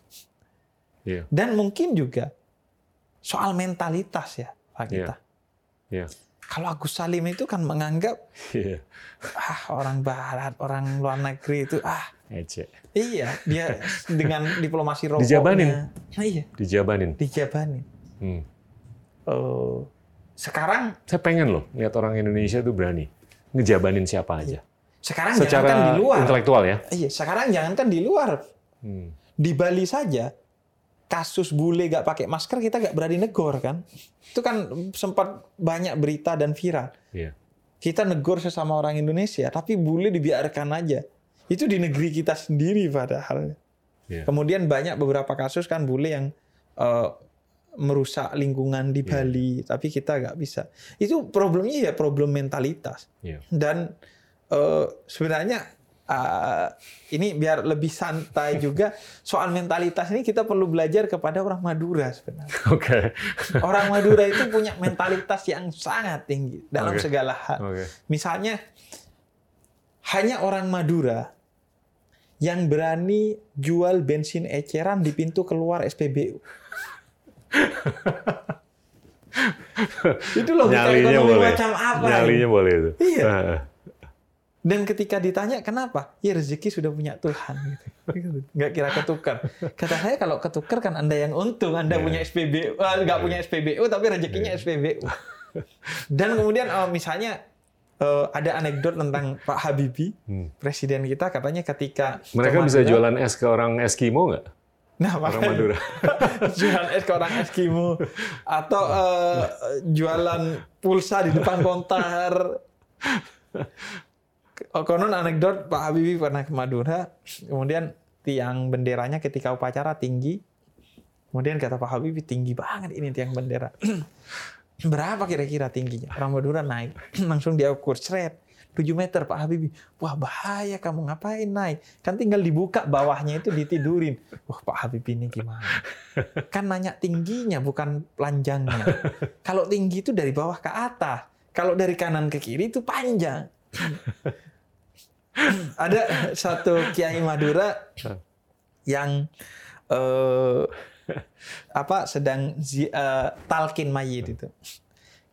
Iya. Dan mungkin juga soal mentalitas ya, Pak kita. Iya. Kalau Agus Salim itu kan menganggap Iya. ah orang barat, orang luar negeri itu ah Ece. iya, dia dengan diplomasi rokoknya. Dijabanin. Nah, iya, Dijabanin. dijabanin. Hmm. Eh, sekarang Saya pengen loh lihat orang Indonesia itu berani ngejabanin siapa aja. sekarang Secara jangankan di luar. intelektual ya. Iya, sekarang jangankan di luar. Hmm. Di Bali saja kasus bule gak pakai masker kita gak berani negor kan. Itu kan sempat banyak berita dan viral. Iya. Kita negor sesama orang Indonesia, tapi bule dibiarkan aja. Itu di negeri kita sendiri padahal. Iya. Kemudian banyak beberapa kasus kan bule yang eh, merusak lingkungan di Iya. Bali, tapi kita nggak bisa. Itu problemnya ya problem mentalitas. Iya. Dan eh, sebenarnya eh, ini biar lebih santai juga soal mentalitas ini kita perlu belajar kepada orang Madura sebenarnya. Oke. Orang Madura itu punya mentalitas yang sangat tinggi dalam Oke. segala hal. Oke. Misalnya hanya orang Madura yang berani jual bensin eceran di pintu keluar SPBU. Itu loh Nyalinya ekonomi boleh. macam apa? Nyalinya ini? boleh itu. Iya. Dan ketika ditanya kenapa, ya rezeki sudah punya Tuhan. Gitu. Nggak kira ketukar. Kata saya kalau ketukar kan anda yang untung, anda Iya. punya SPBU, eh, nggak punya SPBU tapi rezekinya SPBU. Dan kemudian eh, misalnya eh, ada anekdot tentang Pak Habibie, Hmm. presiden kita katanya ketika ke Mereka bisa jualan es ke orang Eskimo nggak? Nah, Orang makanya Madura. jualan es ke orang Eskimo atau eh, jualan pulsa di depan konter. Konon anekdot Pak Habibie pernah ke Madura, kemudian tiang benderanya ketika upacara tinggi. Kemudian kata Pak Habibie tinggi banget ini tiang bendera. Berapa kira-kira tingginya? Orang Madura naik, langsung dia ukur seret. 7 meter Pak Habibie. Wah bahaya kamu ngapain naik? Kan tinggal dibuka bawahnya itu ditidurin. Wah Pak Habibie ini gimana? Kan nanya tingginya bukan panjangnya. Kalau tinggi itu dari bawah ke atas. Kalau dari kanan ke kiri itu panjang. Ada satu Kiai Madura yang eh, apa sedang zi- eh, talkin mayit itu.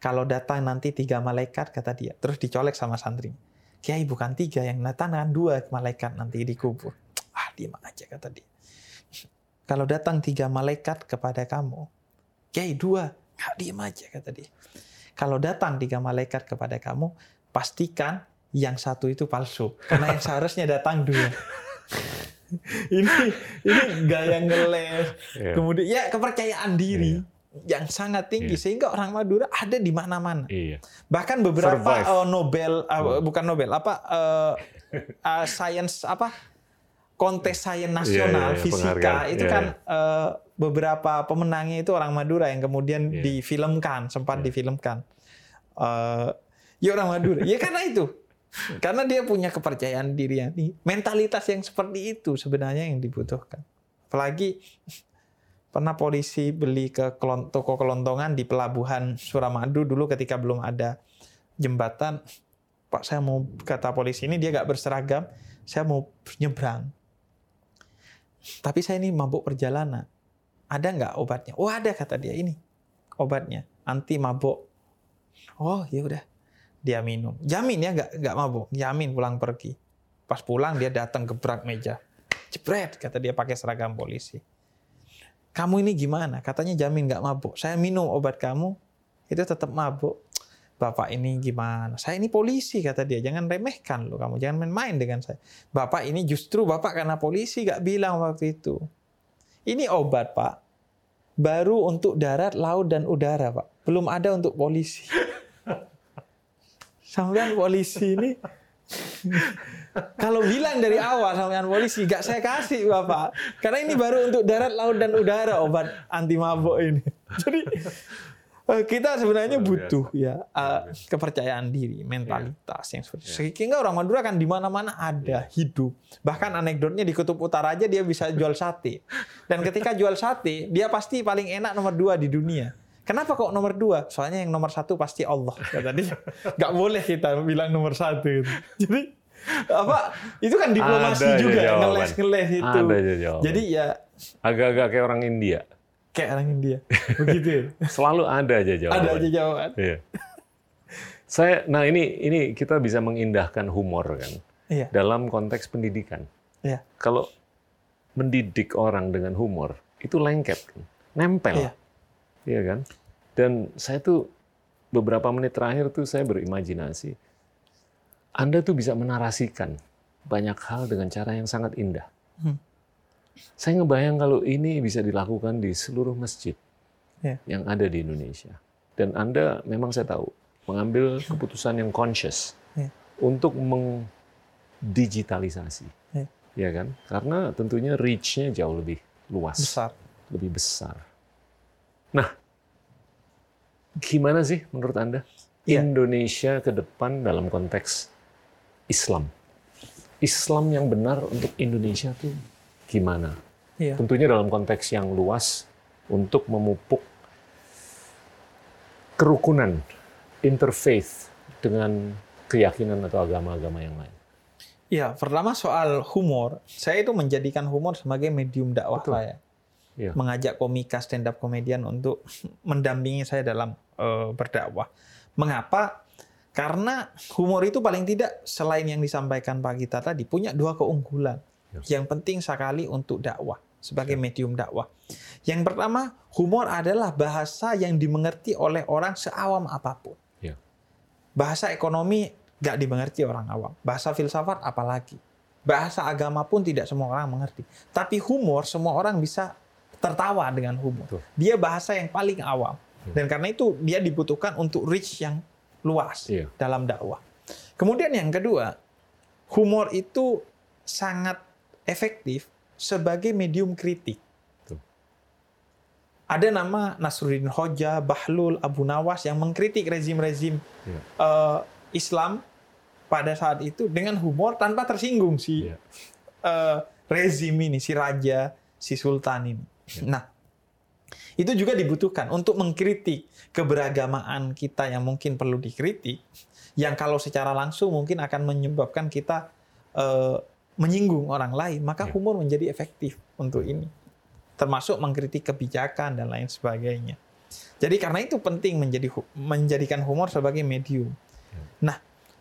Kalau datang nanti tiga malaikat kata dia, terus dicolek sama santri. Kiai bukan tiga yang datang kan dua malaikat nanti dikubur. Ah diam aja kata dia. Kalau datang tiga malaikat kepada kamu, Kiai dua, nggak diam aja kata dia. Kalau datang tiga malaikat kepada kamu, pastikan yang satu itu palsu, karena yang seharusnya datang dua. ini ini gaya ngeles, Iya. kemudian ya kepercayaan diri yang sangat tinggi Iya. sehingga orang Madura ada di mana-mana. Iya. Bahkan beberapa Survive. eh, Nobel Hmm. bukan Nobel apa eh, eh, science apa kontes sains nasional Iya, iya, fisika penghargaan. itu Iya, kan eh, beberapa pemenangnya itu orang Madura yang kemudian Iya. difilmkan sempat Iya. difilmkan. Eh, ya orang Madura. ya karena itu. Karena dia punya kepercayaan diri yang tinggi. Mentalitas yang seperti itu sebenarnya yang dibutuhkan. Apalagi pernah polisi beli ke toko kelontongan di pelabuhan Suramadu dulu ketika belum ada jembatan. Pak saya mau kata polisi ini dia nggak berseragam, saya mau nyebrang. Tapi saya ini mabuk perjalanan. Ada nggak obatnya? Oh ada kata dia ini obatnya anti mabuk. Oh ya udah dia minum. Jamin ya nggak nggak mabuk. Jamin pulang pergi. Pas pulang dia datang gebrak meja. Jebret kata dia pakai seragam polisi. Kamu ini gimana? Katanya jamin nggak mabuk. Saya minum obat kamu itu tetap mabuk. Bapak ini gimana? Saya ini polisi kata dia, jangan remehkan loh kamu, jangan main-main dengan saya. Bapak ini justru Bapak karena polisi gak bilang waktu itu. Ini obat Pak, baru untuk darat, laut, dan udara Pak. Belum ada untuk polisi. Sampai polisi ini kalau bilang dari awal sampean polisi, gak saya kasih bapak. Karena ini baru untuk darat, laut dan udara obat anti mabuk ini. Jadi Eh, kita sebenarnya butuh ya uh, kepercayaan diri, mentalitas yang seperti itu. Sehingga orang Madura kan di mana-mana ada hidup. Bahkan anekdotnya di Kutub Utara aja dia bisa jual sate. Dan ketika jual sate, dia pasti paling enak nomor dua di dunia. Kenapa kok nomor dua? Soalnya yang nomor satu pasti Allah. Kata dia. Gak boleh kita bilang nomor satu. Jadi apa itu kan diplomasi ada juga ngeles ngeles itu. Ada Jadi ya agak-agak kayak orang India kayak orang India. Begitu ya? Selalu ada aja jawaban. Ada aja jawaban. Iya. Saya, nah ini ini kita bisa mengindahkan humor kan iya. dalam konteks pendidikan. Iya. Kalau mendidik orang dengan humor itu lengket, kan? nempel, iya. iya kan? Dan saya tuh beberapa menit terakhir tuh saya berimajinasi, Anda tuh bisa menarasikan banyak hal dengan cara yang sangat indah. Hmm saya ngebayang kalau ini bisa dilakukan di seluruh masjid yeah. yang ada di Indonesia. Dan Anda memang saya tahu mengambil keputusan yang conscious yeah. untuk mengdigitalisasi. Yeah. Ya kan? Karena tentunya reach-nya jauh lebih luas. Besar. Lebih besar. Nah, gimana sih menurut Anda yeah. Indonesia ke depan dalam konteks Islam? Islam yang benar untuk Indonesia tuh gimana. Iya. Tentunya dalam konteks yang luas untuk memupuk kerukunan interfaith dengan keyakinan atau agama-agama yang lain. Ya, pertama soal humor. Saya itu menjadikan humor sebagai medium dakwah Betul. saya. Ya. Mengajak komika stand up komedian untuk mendampingi saya dalam uh, berdakwah. Mengapa? Karena humor itu paling tidak selain yang disampaikan Pak Gita tadi punya dua keunggulan yang penting sekali untuk dakwah sebagai medium dakwah. Yang pertama, humor adalah bahasa yang dimengerti oleh orang seawam apa pun. Ya. Bahasa ekonomi nggak dimengerti orang awam. Bahasa filsafat apalagi. Bahasa agama pun tidak semua orang mengerti. Tapi humor semua orang bisa tertawa dengan humor. Dia bahasa yang paling awam. Ya. Dan karena itu dia dibutuhkan untuk reach yang luas ya. dalam dakwah. Kemudian yang kedua, humor itu sangat efektif sebagai medium kritik. Ada nama Nasruddin Hoja, Bahlul, Abu Nawas yang mengkritik rezim-rezim ya. uh, Islam pada saat itu dengan humor tanpa tersinggung si ya. uh, rezim ini, si raja, si sultan ini. Ya. Nah, itu juga dibutuhkan untuk mengkritik keberagamaan kita yang mungkin perlu dikritik, yang kalau secara langsung mungkin akan menyebabkan kita uh, menyinggung orang lain, maka ya. humor menjadi efektif untuk ini. Termasuk mengkritik kebijakan dan lain sebagainya. Jadi karena itu penting menjadi menjadikan humor sebagai medium. Ya. Nah,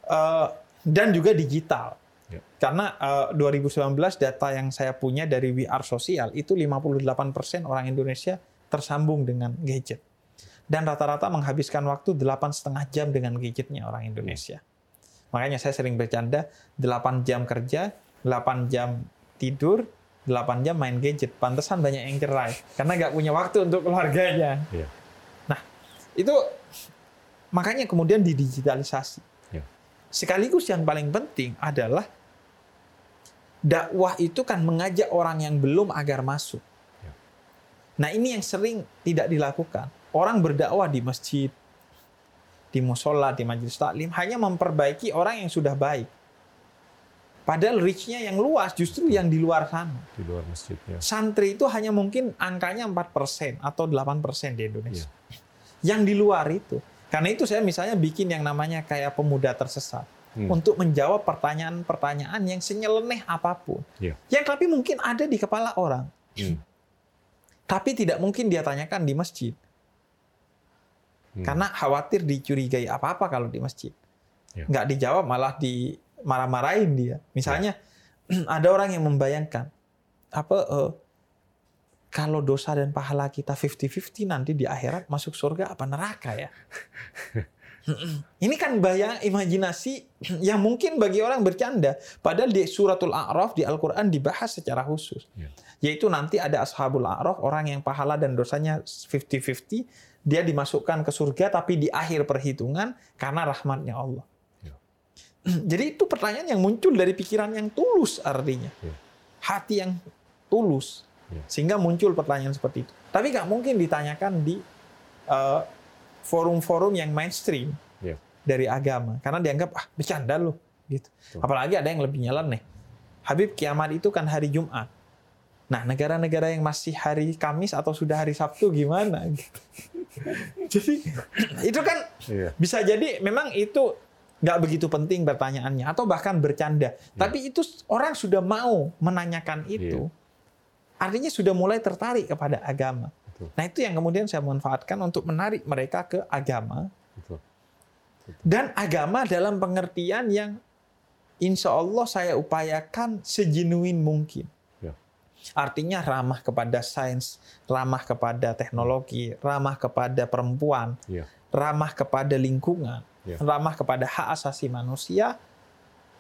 uh, dan juga digital. Ya. Karena uh, 2019 data yang saya punya dari We Are Social itu 58% orang Indonesia tersambung dengan gadget. Dan rata-rata menghabiskan waktu delapan setengah jam dengan gadgetnya orang Indonesia. Makanya saya sering bercanda, 8 jam kerja, 8 jam tidur, 8 jam main gadget. Pantesan banyak yang cerai karena nggak punya waktu untuk keluarganya. Yeah. Nah, itu makanya kemudian didigitalisasi. Yeah. Sekaligus yang paling penting adalah dakwah itu kan mengajak orang yang belum agar masuk. Yeah. Nah, ini yang sering tidak dilakukan. Orang berdakwah di masjid, di musola, di majelis taklim hanya memperbaiki orang yang sudah baik Padahal reach-nya yang luas justru yang di luar sana. Di luar masjidnya. Santri itu hanya mungkin angkanya 4% atau 8% di Indonesia. Ya. Yang di luar itu. Karena itu saya misalnya bikin yang namanya kayak pemuda tersesat. Hmm. Untuk menjawab pertanyaan-pertanyaan yang senyeleneh apa pun. Ya. Yang tapi mungkin ada di kepala orang. Hmm. Tapi tidak mungkin dia tanyakan di masjid. Hmm. Karena khawatir dicurigai apa-apa kalau di masjid. Ya. Nggak dijawab malah di marah-marahin dia. Misalnya ya. ada orang yang membayangkan apa uh, kalau dosa dan pahala kita 50-50 nanti di akhirat masuk surga apa neraka ya? Ini kan bayang imajinasi yang mungkin bagi orang bercanda. Padahal di suratul A'raf di Al-Quran dibahas secara khusus. Ya. Yaitu nanti ada ashabul A'raf, orang yang pahala dan dosanya 50-50. Dia dimasukkan ke surga tapi di akhir perhitungan karena rahmatnya Allah. Ya. Jadi itu pertanyaan yang muncul dari pikiran yang tulus artinya. Ya. Hati yang tulus. Sehingga muncul pertanyaan seperti itu. Tapi nggak mungkin ditanyakan di uh, forum-forum yang mainstream Ya. dari agama karena dianggap ah bercanda loh gitu. Betul. Apalagi ada yang lebih nyeleneh. Habib kiamat itu kan hari Jumat. Nah, negara-negara yang masih hari Kamis atau sudah hari Sabtu gimana gitu. Jadi itu kan Iya. bisa jadi memang itu nggak begitu penting pertanyaannya atau bahkan bercanda. Tapi itu orang sudah mau menanyakan itu. Artinya sudah mulai tertarik kepada agama. Betul. Nah, itu yang kemudian saya manfaatkan untuk menarik mereka ke agama Betul. dan agama dalam pengertian yang insya Allah saya upayakan sejenuin mungkin. Ya. Artinya ramah kepada sains, ramah kepada teknologi, ramah kepada perempuan, Ya. ramah kepada lingkungan, Ya. ramah kepada hak asasi manusia,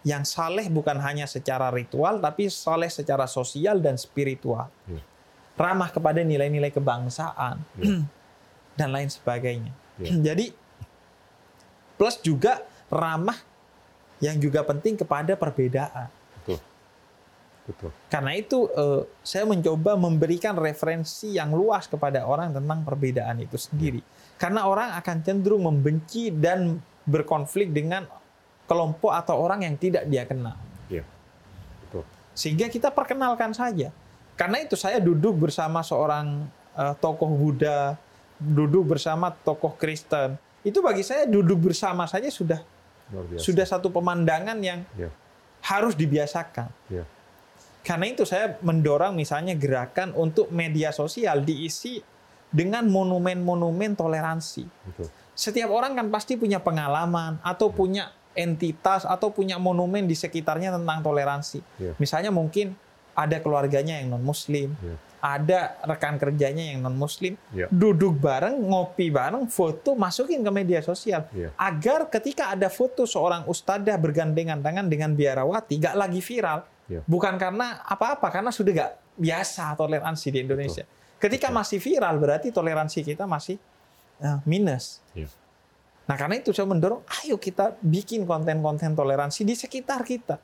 yang saleh bukan hanya secara ritual, tapi saleh secara sosial dan spiritual. Ya. Ramah kepada nilai-nilai kebangsaan, Ya. dan lain sebagainya. Ya. Jadi, plus juga ramah yang juga penting kepada perbedaan. Betul. Betul. Karena itu eh, saya mencoba memberikan referensi yang luas kepada orang tentang perbedaan itu sendiri. Karena orang akan cenderung membenci dan berkonflik dengan kelompok atau orang yang tidak dia kenal. Iya. Betul. Sehingga kita perkenalkan saja. Karena itu saya duduk bersama seorang eh, tokoh Buddha, duduk bersama tokoh Kristen. Itu bagi saya duduk bersama saja sudah Luar biasa. sudah satu pemandangan yang Ya. harus dibiasakan. Ya. Karena itu saya mendorong misalnya gerakan untuk media sosial diisi dengan monumen-monumen toleransi. Betul. Setiap orang kan pasti punya pengalaman atau punya entitas atau punya monumen di sekitarnya tentang toleransi. Ya. Misalnya mungkin ada keluarganya yang non muslim, Ya. ada rekan kerjanya yang non muslim, Ya. duduk bareng, ngopi bareng, foto masukin ke media sosial Ya. agar ketika ada foto seorang ustadzah bergandengan tangan dengan biarawati gak lagi viral. Ya. Bukan karena apa-apa, karena sudah gak biasa toleransi di Indonesia. Ketika Betul. masih viral berarti toleransi kita masih eh, minus. Ya. Nah karena itu saya mendorong, ayo kita bikin konten-konten toleransi di sekitar kita.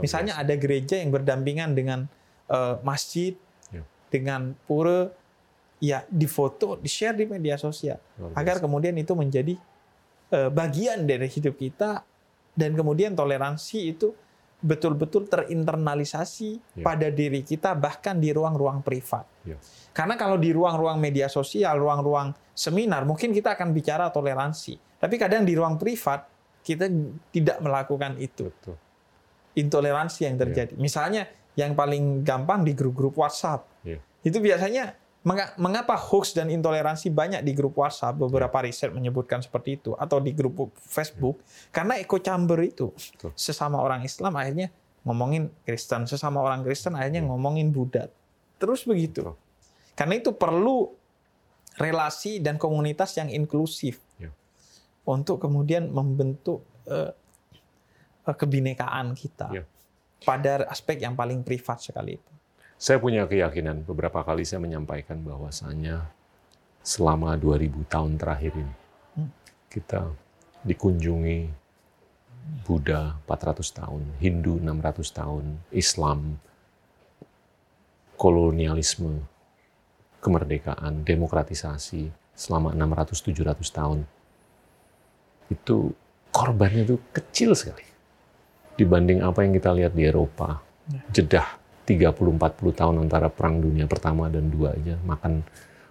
Misalnya ada gereja yang berdampingan dengan eh, masjid, Ya. dengan pura, ya difoto, di share di media sosial, agar kemudian itu menjadi eh, bagian dari hidup kita dan kemudian toleransi itu betul-betul terinternalisasi Ya. pada diri kita bahkan di ruang-ruang privat. Ya. Karena kalau di ruang-ruang media sosial, ruang-ruang seminar, mungkin kita akan bicara toleransi. Tapi kadang di ruang privat kita tidak melakukan itu Betul. Intoleransi yang terjadi. Misalnya yang paling gampang di grup-grup WhatsApp. Iya. Itu biasanya menga- mengapa hoax dan intoleransi banyak di grup WhatsApp? Beberapa riset menyebutkan seperti itu atau di grup Facebook karena echo chamber itu. Betul. Sesama orang Islam akhirnya ngomongin Kristen, sesama orang Kristen akhirnya ngomongin Buddha. Terus begitu. Betul. Karena itu perlu relasi dan komunitas yang inklusif Iya. untuk kemudian membentuk eh, kebinekaan kita Iya. pada aspek yang paling privat sekali itu. Saya punya keyakinan beberapa kali saya menyampaikan bahwasanya selama 2000 tahun terakhir ini Hmm. kita dikunjungi Buddha 400 tahun, Hindu 600 tahun, Islam, kolonialisme, kemerdekaan, demokratisasi selama 600-700 tahun. Itu korbannya itu kecil sekali dibanding apa yang kita lihat di Eropa. Jedah 30-40 tahun antara perang dunia pertama dan dua aja makan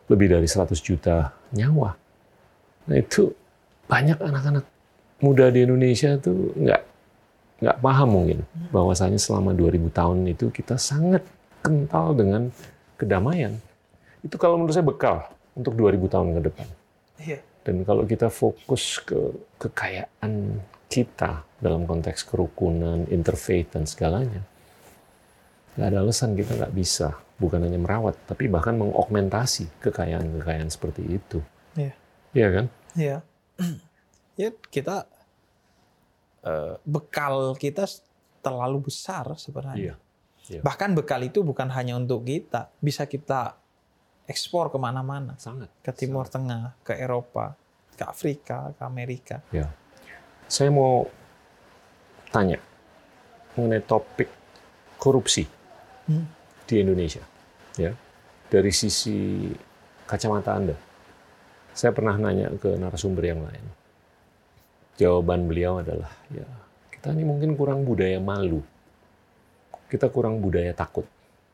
lebih dari 100 juta nyawa. Nah itu banyak anak-anak muda di Indonesia tuh nggak nggak paham mungkin bahwasanya selama 2000 tahun itu kita sangat kental dengan kedamaian. Itu kalau menurut saya bekal untuk 2000 tahun ke depan. Iya. Dan kalau kita fokus ke kekayaan kita dalam konteks kerukunan, interfaith, dan segalanya, nggak ada alasan kita nggak bisa, bukan hanya merawat, tapi bahkan mengaugmentasi kekayaan-kekayaan seperti itu. Iya. Iya kan? Iya. ya kita uh, bekal kita terlalu besar sebenarnya. Iya. Iya. Bahkan bekal itu bukan hanya untuk kita, bisa kita ekspor ke mana-mana. Sangat. Ke Timur Sangat. Tengah, ke Eropa, ke Afrika, ke Amerika. Ya. Saya mau tanya mengenai topik korupsi hmm. di Indonesia. Ya, dari sisi kacamata Anda, saya pernah nanya ke narasumber yang lain. Jawaban beliau adalah, ya kita ini mungkin kurang budaya malu, kita kurang budaya takut,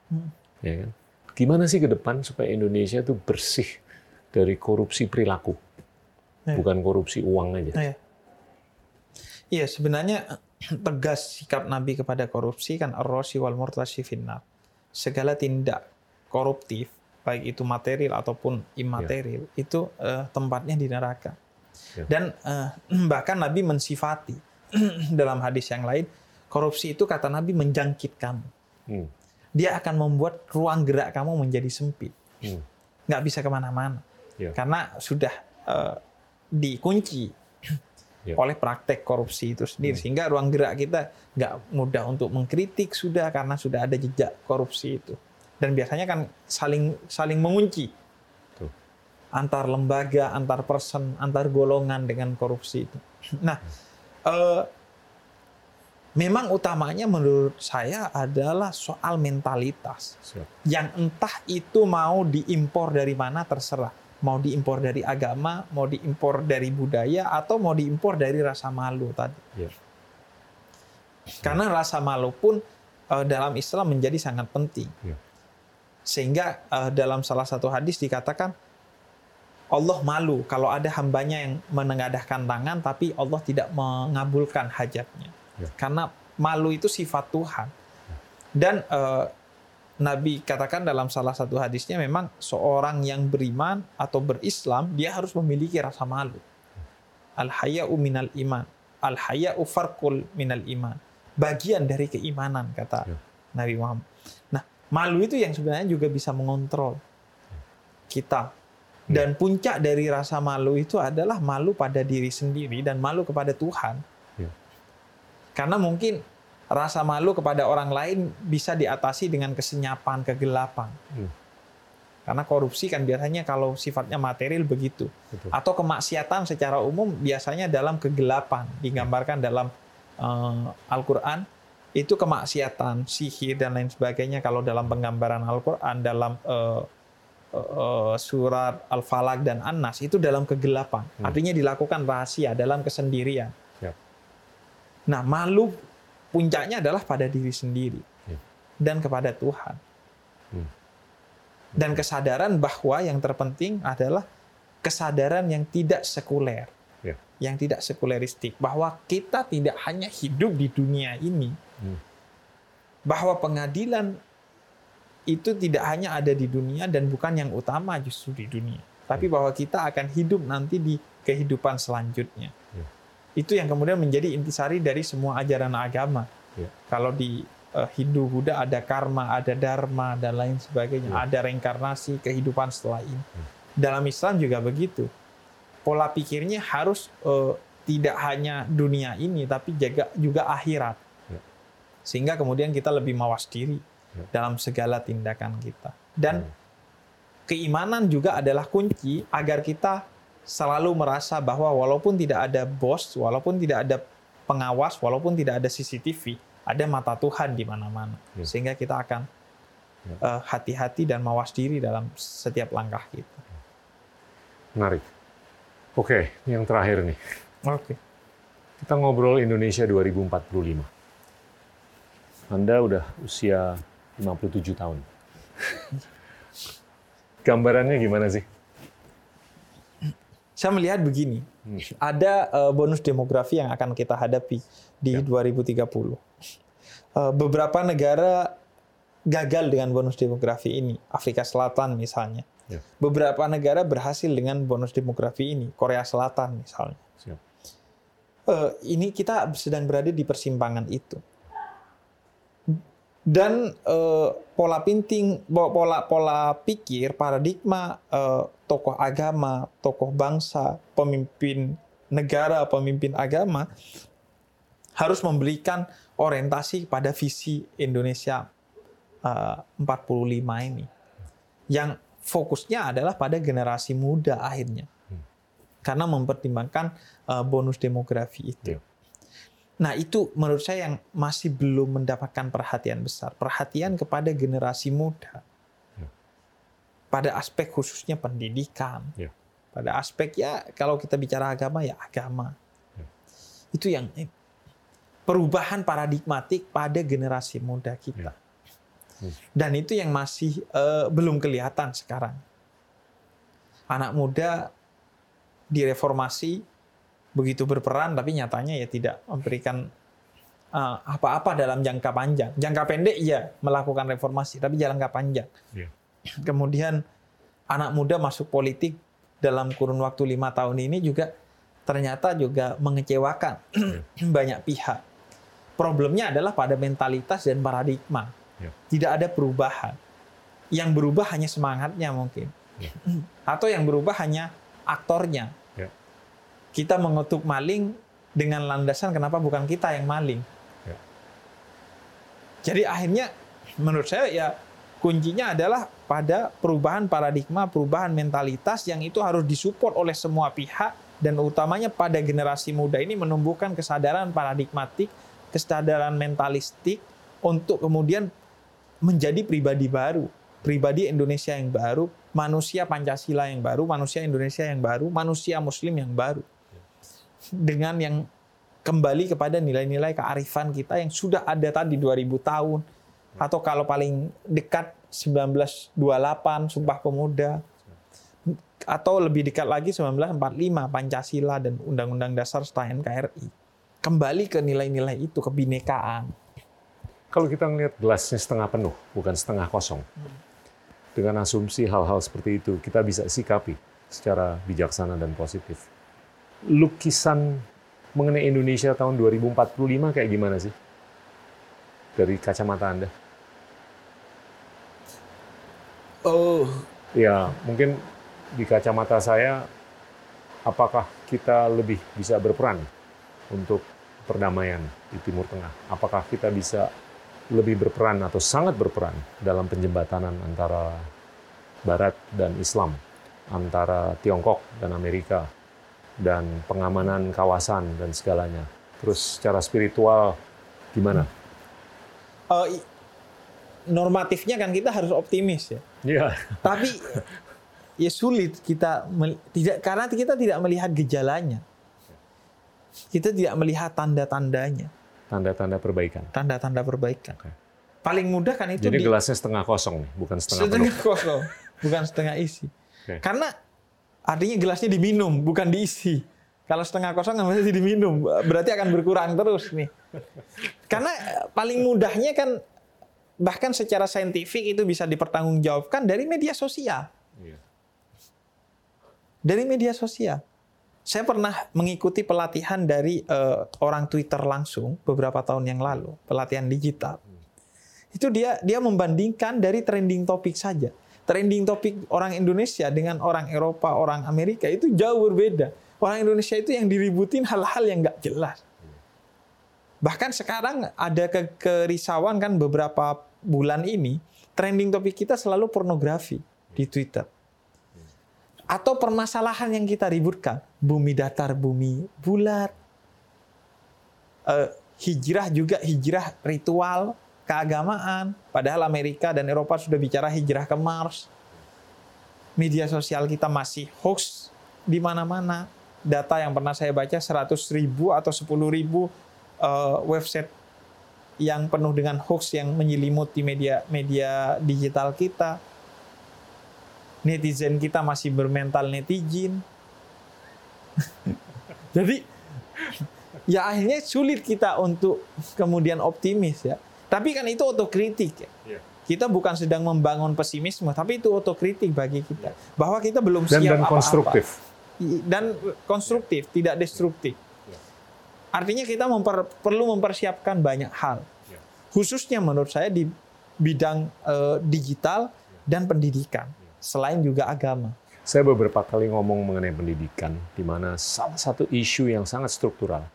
hmm. ya kan? Gimana sih ke depan supaya Indonesia itu bersih dari korupsi perilaku, ya. bukan korupsi uang aja? Iya, ya, sebenarnya tegas sikap Nabi kepada korupsi kan ar-rosi wal murtasi finnar. Segala tindak koruptif baik itu material ataupun imaterial ya. itu uh, tempatnya di neraka. Ya. Dan uh, bahkan Nabi mensifati dalam hadis yang lain korupsi itu kata Nabi menjangkit kamu. Hmm. Dia akan membuat ruang gerak kamu menjadi sempit. Hmm. Nggak bisa ke mana-mana. Ya. Karena sudah uh, dikunci ya. oleh praktek korupsi itu sendiri hmm. sehingga ruang gerak kita nggak mudah untuk mengkritik sudah karena sudah ada jejak korupsi itu dan biasanya kan saling saling mengunci Tuh. antar lembaga antar person antar golongan dengan korupsi itu nah hmm. eh, memang utamanya menurut saya adalah soal mentalitas Siap. yang entah itu mau diimpor dari mana terserah mau diimpor dari agama, mau diimpor dari budaya, atau mau diimpor dari rasa malu tadi. Yeah. Karena rasa malu pun uh, dalam Islam menjadi sangat penting. Yeah. Sehingga uh, dalam salah satu hadis dikatakan Allah malu kalau ada hambanya yang menengadahkan tangan tapi Allah tidak mengabulkan hajatnya. Yeah. Karena malu itu sifat Tuhan. Dan uh, Nabi katakan dalam salah satu hadisnya memang seorang yang beriman atau berislam dia harus memiliki rasa malu. Al haya'u minal iman. Al haya'u farqul minal iman. Bagian dari keimanan kata ya. Nabi Muhammad. Nah, malu itu yang sebenarnya juga bisa mengontrol kita. Ya. Dan puncak dari rasa malu itu adalah malu pada diri sendiri dan malu kepada Tuhan. Ya. Karena mungkin rasa malu kepada orang lain bisa diatasi dengan kesenyapan, kegelapan. Hmm. Karena korupsi kan biasanya kalau sifatnya material begitu. Betul. Atau kemaksiatan secara umum biasanya dalam kegelapan. Digambarkan dalam uh, Al-Quran, itu kemaksiatan, sihir, dan lain sebagainya. Kalau dalam penggambaran Al-Quran, dalam uh, uh, surat Al-Falaq dan An-Nas, itu dalam kegelapan. Hmm. Artinya dilakukan rahasia, dalam kesendirian. Yep. Nah, malu puncaknya adalah pada diri sendiri ya. dan kepada Tuhan. Hmm. Dan kesadaran bahwa yang terpenting adalah kesadaran yang tidak sekuler, ya. yang tidak sekuleristik, bahwa kita tidak hanya hidup di dunia ini, hmm. bahwa pengadilan itu tidak hanya ada di dunia dan bukan yang utama justru di dunia, tapi hmm. bahwa kita akan hidup nanti di kehidupan selanjutnya. Itu yang kemudian menjadi intisari dari semua ajaran agama. Ya. Kalau di uh, Hindu Buddha ada karma, ada dharma dan lain sebagainya, ya. ada reinkarnasi, kehidupan setelah ini. Ya. Dalam Islam juga begitu. Pola pikirnya harus uh, tidak hanya dunia ini tapi juga juga akhirat. Ya. Sehingga kemudian kita lebih mawas diri ya. dalam segala tindakan kita. Dan ya. keimanan juga adalah kunci agar kita selalu merasa bahwa walaupun tidak ada bos, walaupun tidak ada pengawas, walaupun tidak ada CCTV, ada mata Tuhan di mana-mana. Ya. Sehingga kita akan ya. uh, hati-hati dan mawas diri dalam setiap langkah kita. Menarik. Oke, yang terakhir nih. Oke. Kita ngobrol Indonesia 2045. Anda udah usia 57 tahun. Gambarannya gimana sih? Saya melihat begini, hmm. ada uh, bonus demografi yang akan kita hadapi di ya. 2030. Uh, eh, beberapa negara gagal dengan bonus demografi ini, Afrika Selatan misalnya. Ya. Beberapa negara berhasil dengan bonus demografi ini, Korea Selatan misalnya. Siap. Uh, ini kita sedang berada di persimpangan itu dan uh, pola pinting pola pola pikir paradigma uh, tokoh agama tokoh bangsa pemimpin negara, pemimpin agama harus memberikan orientasi pada visi Indonesia uh, 45 ini. Yang fokusnya adalah pada generasi muda akhirnya. Karena mempertimbangkan uh, bonus demografi itu. Yeah. Nah, itu menurut saya yang masih belum mendapatkan perhatian besar. Perhatian kepada generasi muda. Yeah. Pada aspek khususnya pendidikan. Yeah. Pada aspek ya kalau kita bicara agama ya agama. Yeah. Itu yang perubahan paradigmatik pada generasi muda kita. Ya. Dan itu yang masih uh, belum kelihatan sekarang. Anak muda direformasi begitu berperan, tapi nyatanya ya tidak memberikan eh, apa-apa uh, dalam jangka panjang. Jangka pendek ya melakukan reformasi, tapi jangka panjang. Ya. Kemudian anak muda masuk politik dalam kurun waktu lima tahun ini juga ternyata juga mengecewakan ya. banyak pihak Problemnya adalah pada mentalitas dan paradigma. Ya. Tidak ada perubahan. Yang berubah hanya semangatnya mungkin. Ya. Atau yang berubah hanya aktornya. Kita mengutuk maling dengan landasan kenapa bukan kita yang maling. Ya. Jadi akhirnya menurut saya ya kuncinya adalah pada perubahan paradigma, perubahan mentalitas yang itu harus disupport oleh semua pihak dan utamanya pada generasi muda ini menumbuhkan kesadaran paradigmatik kesadaran mentalistik untuk kemudian menjadi pribadi baru, pribadi Indonesia yang baru, manusia Pancasila yang baru, manusia Indonesia yang baru, manusia Muslim yang baru. Dengan yang kembali kepada nilai-nilai kearifan kita yang sudah ada tadi 2000 tahun atau kalau paling dekat 1928 Sumpah Pemuda atau lebih dekat lagi 1945 Pancasila dan Undang-Undang Dasar setelah NKRI kembali ke nilai-nilai itu, kebinekaan. Kalau kita melihat gelasnya setengah penuh, bukan setengah kosong, dengan asumsi hal-hal seperti itu, kita bisa sikapi secara bijaksana dan positif. Lukisan mengenai Indonesia tahun 2045 kayak gimana sih? Dari kacamata Anda? Oh. Ya, mungkin di kacamata saya, apakah kita lebih bisa berperan untuk perdamaian di Timur Tengah? Apakah kita bisa lebih berperan atau sangat berperan dalam penjembatanan antara Barat dan Islam, antara Tiongkok dan Amerika, dan pengamanan kawasan dan segalanya? Terus secara spiritual gimana? Uh, normatifnya kan kita harus optimis ya. Iya. Tapi ya sulit kita tidak karena kita tidak melihat gejalanya kita tidak melihat tanda-tandanya. Tanda-tanda perbaikan. Tanda-tanda perbaikan. Okay. Paling mudah kan itu. Jadi di, gelasnya setengah kosong nih, bukan setengah, setengah penuh. kosong, bukan setengah isi. Okay. Karena artinya gelasnya diminum, bukan diisi. Kalau setengah kosong masih diminum, berarti akan berkurang terus nih. Karena paling mudahnya kan bahkan secara saintifik itu bisa dipertanggungjawabkan dari media sosial. Iya. Dari media sosial. Saya pernah mengikuti pelatihan dari uh, orang Twitter langsung beberapa tahun yang lalu, pelatihan digital. Itu dia dia membandingkan dari trending topik saja. Trending topik orang Indonesia dengan orang Eropa, orang Amerika itu jauh berbeda. Orang Indonesia itu yang diributin hal-hal yang nggak jelas. Bahkan sekarang ada ke kerisauan kan beberapa bulan ini, trending topik kita selalu pornografi di Twitter atau permasalahan yang kita ributkan, bumi datar, bumi bulat, uh, hijrah juga hijrah ritual keagamaan, padahal Amerika dan Eropa sudah bicara hijrah ke Mars. Media sosial kita masih hoax di mana-mana. Data yang pernah saya baca 100 ribu atau 10 ribu uh, website yang penuh dengan hoax yang menyelimuti media media digital kita netizen kita masih bermental netizen. Jadi ya akhirnya sulit kita untuk kemudian optimis ya. Tapi kan itu otokritik ya. Iya. Kita bukan sedang membangun pesimisme, tapi itu otokritik bagi kita bahwa kita belum siap dan, dan konstruktif. Dan konstruktif, tidak destruktif. Iya. Artinya kita memper, perlu mempersiapkan banyak hal. Iya. Khususnya menurut saya di bidang uh, digital dan pendidikan selain juga agama. Saya beberapa kali ngomong mengenai pendidikan, di mana salah satu isu yang sangat struktural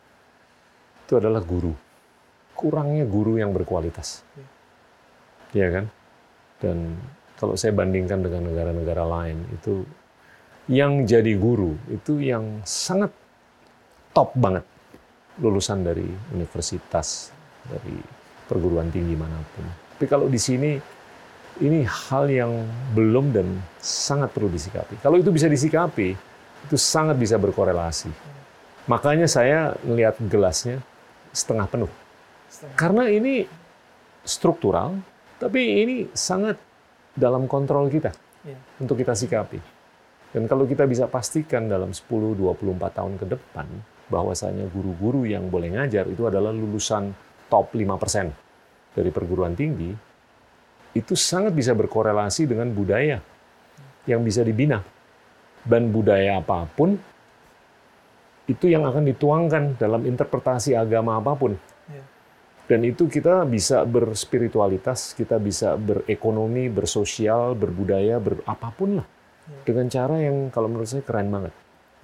itu adalah guru. Kurangnya guru yang berkualitas. Iya kan? Dan kalau saya bandingkan dengan negara-negara lain, itu yang jadi guru itu yang sangat top banget lulusan dari universitas, dari perguruan tinggi mana pun. Tapi kalau di sini ini hal yang belum dan sangat perlu disikapi. Kalau itu bisa disikapi, itu sangat bisa berkorelasi. Makanya saya melihat gelasnya setengah penuh. Karena ini struktural, tapi ini sangat dalam kontrol kita iya. untuk kita sikapi. Dan kalau kita bisa pastikan dalam 10-24 tahun ke depan, bahwasanya guru-guru yang boleh ngajar itu adalah lulusan top 5% dari perguruan tinggi, itu sangat bisa berkorelasi dengan budaya yang bisa dibina. Dan budaya apa pun itu yang akan dituangkan dalam interpretasi agama apa pun. Ya. Dan itu kita bisa berspiritualitas, kita bisa berekonomi, bersosial, berbudaya, berapapun lah. Ya. Dengan cara yang kalau menurut saya keren banget.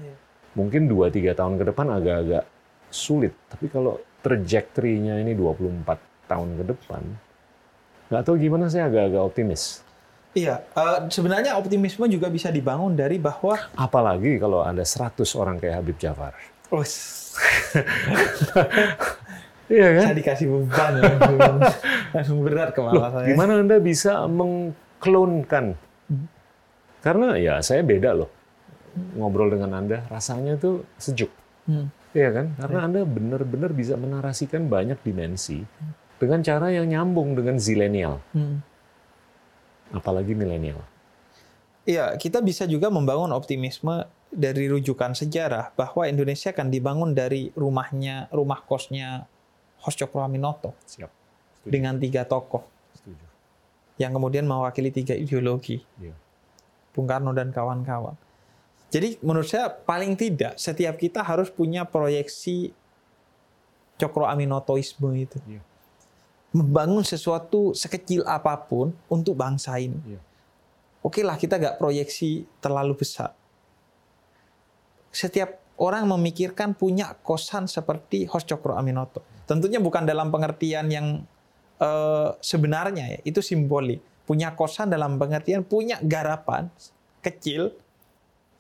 Ya. Mungkin 2-3 tahun ke depan agak-agak sulit. Tapi kalau trajektorinya ini 24 tahun ke depan, Nggak tahu gimana saya agak-agak optimis. Iya, uh, sebenarnya optimisme juga bisa dibangun dari bahwa apalagi kalau ada 100 orang kayak Habib Jafar. Oh. iya kan? Saya dikasih beban langsung berat kepala Loh, saya. Gimana Anda bisa mengklonkan? Karena ya saya beda loh. Ngobrol dengan Anda rasanya tuh sejuk. Hmm. Iya kan? Karena ya. Anda benar-benar bisa menarasikan banyak dimensi. Dengan cara yang nyambung dengan zilenial. Hmm. Apalagi milenial. Iya, kita bisa juga membangun optimisme dari rujukan sejarah bahwa Indonesia akan dibangun dari rumahnya, rumah kosnya Hos Cokro Aminoto. Siap. Setuju. Dengan tiga tokoh. Setuju. Yang kemudian mewakili tiga ideologi. Iya. Bung Karno dan kawan-kawan. Jadi menurut saya paling tidak setiap kita harus punya proyeksi Cokro Aminotoisme itu. Iya membangun sesuatu sekecil apa pun untuk bangsa ini. Ya. Oke lah kita nggak proyeksi terlalu besar. Setiap orang memikirkan punya kosan seperti Hos Cokro Aminoto. Tentunya bukan dalam pengertian yang uh, sebenarnya ya, itu simbolik. Punya kosan dalam pengertian punya garapan kecil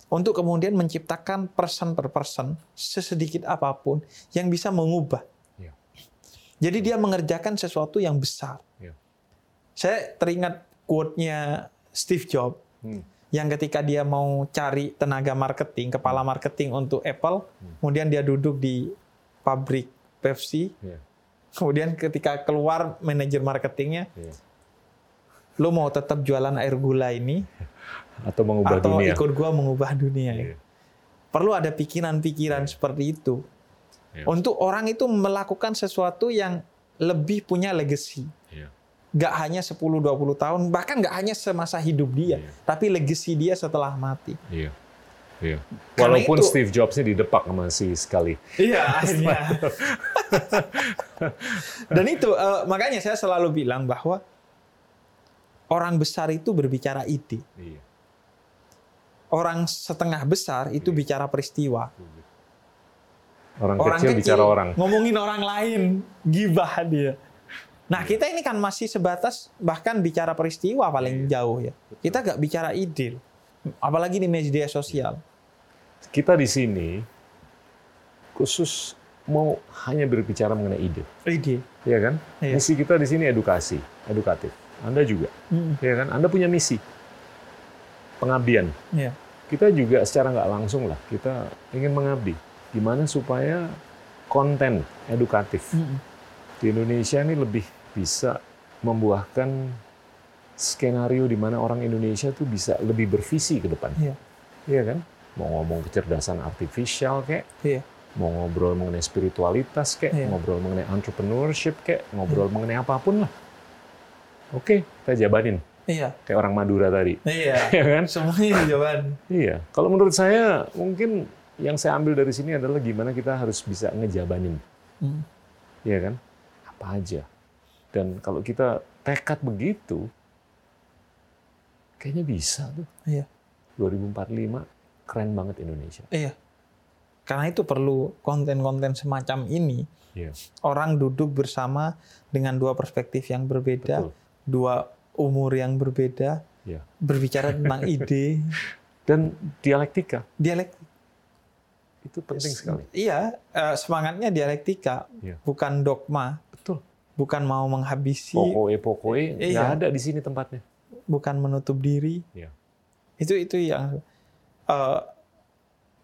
untuk kemudian menciptakan person per person sesedikit apa pun yang bisa mengubah jadi dia mengerjakan sesuatu yang besar. Ya. Saya teringat quote-nya Steve Jobs hmm. yang ketika dia mau cari tenaga marketing, kepala hmm. marketing untuk Apple, hmm. kemudian dia duduk di pabrik Pepsi. Ya. Kemudian ketika keluar manajer marketingnya, ya. lo mau tetap jualan air gula ini atau mengubah atau dunia? Atau ikut gua mengubah dunia? Ya. Perlu ada pikiran-pikiran ya. seperti itu Ya. Untuk orang itu melakukan sesuatu yang lebih punya legacy. Ya. Gak hanya 10-20 tahun, bahkan gak hanya semasa hidup dia, ya. tapi legacy dia setelah mati. Iya. Iya. Walaupun itu, Steve Jobs-nya didepak masih sekali. Iya, akhirnya. Dan itu uh, makanya saya selalu bilang bahwa orang besar itu berbicara ide. Iya. Orang setengah besar itu iya. bicara peristiwa. Iya. Orang, orang kecil, kecil bicara orang. Ngomongin orang lain, gibah dia. Nah kita ini kan masih sebatas bahkan bicara peristiwa paling iya. jauh ya. Kita gak bicara ide, apalagi di media sosial. Kita di sini khusus mau hanya berbicara mengenai ide. Ide. Iya kan? Iya. Misi kita di sini edukasi, edukatif. Anda juga. Hmm. Iya kan? Anda punya misi. Pengabdian. Iya. Kita juga secara nggak langsung lah, kita ingin mengabdi gimana supaya konten edukatif mm -hmm. di Indonesia ini lebih bisa membuahkan skenario di mana orang Indonesia tuh bisa lebih bervisi ke depan. Iya. Iya kan? Mau ngomong kecerdasan artifisial kayak, iya. mau ngobrol mengenai spiritualitas kayak, iya. ngobrol mengenai entrepreneurship kayak, ngobrol iya. mengenai apa pun lah. Oke, kita jabanin. Iya. Kayak orang Madura tadi. Iya. iya kan? Semuanya dijabarin. Iya. Kalau menurut saya mungkin yang saya ambil dari sini adalah gimana kita harus bisa ngejabanin. Hmm. Ya kan? Apa aja. Dan kalau kita tekad begitu, kayaknya bisa tuh. Iya. 2045 keren banget Indonesia. Iya. Karena itu perlu konten-konten semacam ini. Iya. Orang duduk bersama dengan dua perspektif yang berbeda, Betul. dua umur yang berbeda, Iya. berbicara tentang ide, Dan dialektika dialektika. itu penting sekali. Iya, eh, semangatnya dialektika, Iya. bukan dogma, Betul. bukan mau menghabisi, Pokoknya pokoknya nggak Iya. ada di sini tempatnya. bukan menutup diri. Iya. Itu itu yang eh,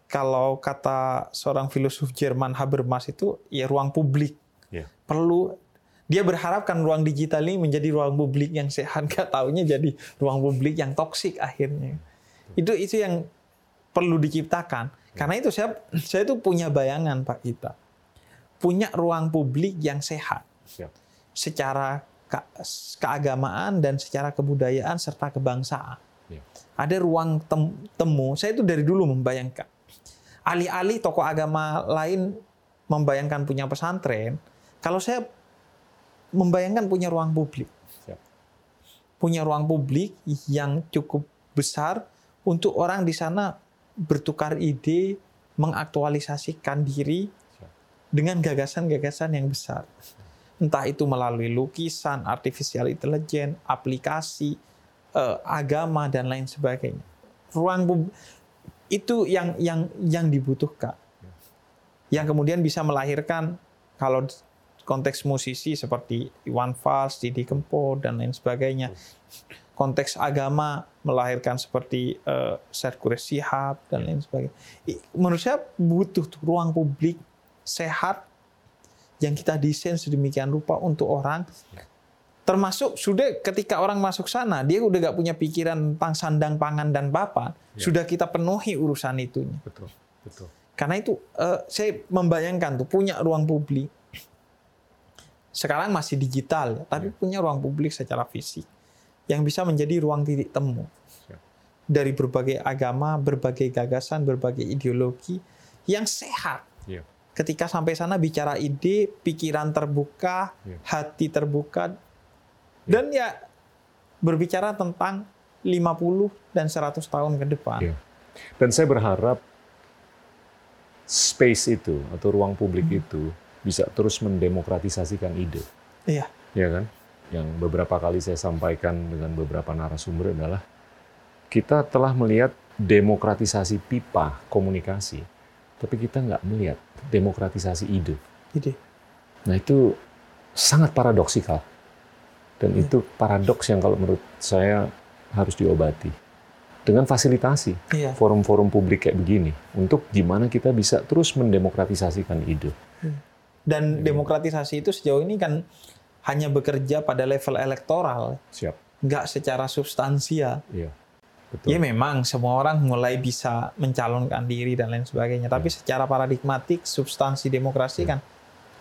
kalau kata seorang filosof Jerman Habermas itu ya ruang publik Iya. perlu dia berharapkan ruang digital ini menjadi ruang publik yang sehat, gak taunya jadi ruang publik yang toksik akhirnya. Itu itu yang perlu diciptakan. Karena itu saya saya itu punya bayangan Pak Gita. Punya ruang publik yang sehat secara ke- keagamaan dan secara kebudayaan serta kebangsaan. Ada ruang tem- temu. Saya itu dari dulu membayangkan. Alih-alih tokoh agama lain membayangkan punya pesantren, kalau saya membayangkan punya ruang publik. Siap. Punya ruang publik yang cukup besar untuk orang di sana bertukar ide, mengaktualisasikan diri dengan gagasan-gagasan yang besar. Entah itu melalui lukisan, artificial intelligence, aplikasi, eh, agama dan lain sebagainya. Ruang itu yang yang yang dibutuhkan. Yang kemudian bisa melahirkan kalau konteks musisi seperti Iwan Fals, Didi Kempot dan lain sebagainya. Konteks agama melahirkan seperti eh, Syed Quraish Shihab dan lain sebagainya. Menurut saya butuh tuh ruang publik sehat yang kita desain sedemikian rupa untuk orang termasuk sudah ketika orang masuk sana dia udah gak punya pikiran tentang sandang pangan dan papan Ya. sudah kita penuhi urusan itunya Betul. Betul. karena itu eh, saya membayangkan tuh punya ruang publik sekarang masih digital ya, tapi punya ruang publik secara fisik yang bisa menjadi ruang titik temu Siap. dari berbagai agama, berbagai gagasan, berbagai ideologi yang sehat. Iya. Ketika sampai sana bicara ide, pikiran terbuka, Iya. hati terbuka, dan ya berbicara tentang 50 dan 100 tahun ke depan. Iya. Dan saya berharap space itu atau ruang publik itu bisa terus mendemokratisasikan ide, Iya, ya kan? Yang beberapa kali saya sampaikan dengan beberapa narasumber adalah kita telah melihat demokratisasi pipa komunikasi, tapi kita nggak melihat demokratisasi ide. ide. Nah itu sangat paradoksikal. Dan Iya. itu paradoks yang kalau menurut saya harus diobati. Dengan fasilitasi Iya. forum-forum publik kayak begini. Untuk gimana kita bisa terus mendemokratisasikan ide. Dan demokratisasi itu sejauh ini kan hanya bekerja pada level elektoral, Siap. nggak secara substansial. Iya. Betul. Ya memang semua orang mulai bisa mencalonkan diri dan lain sebagainya. Tapi secara paradigmatik substansi demokrasi kan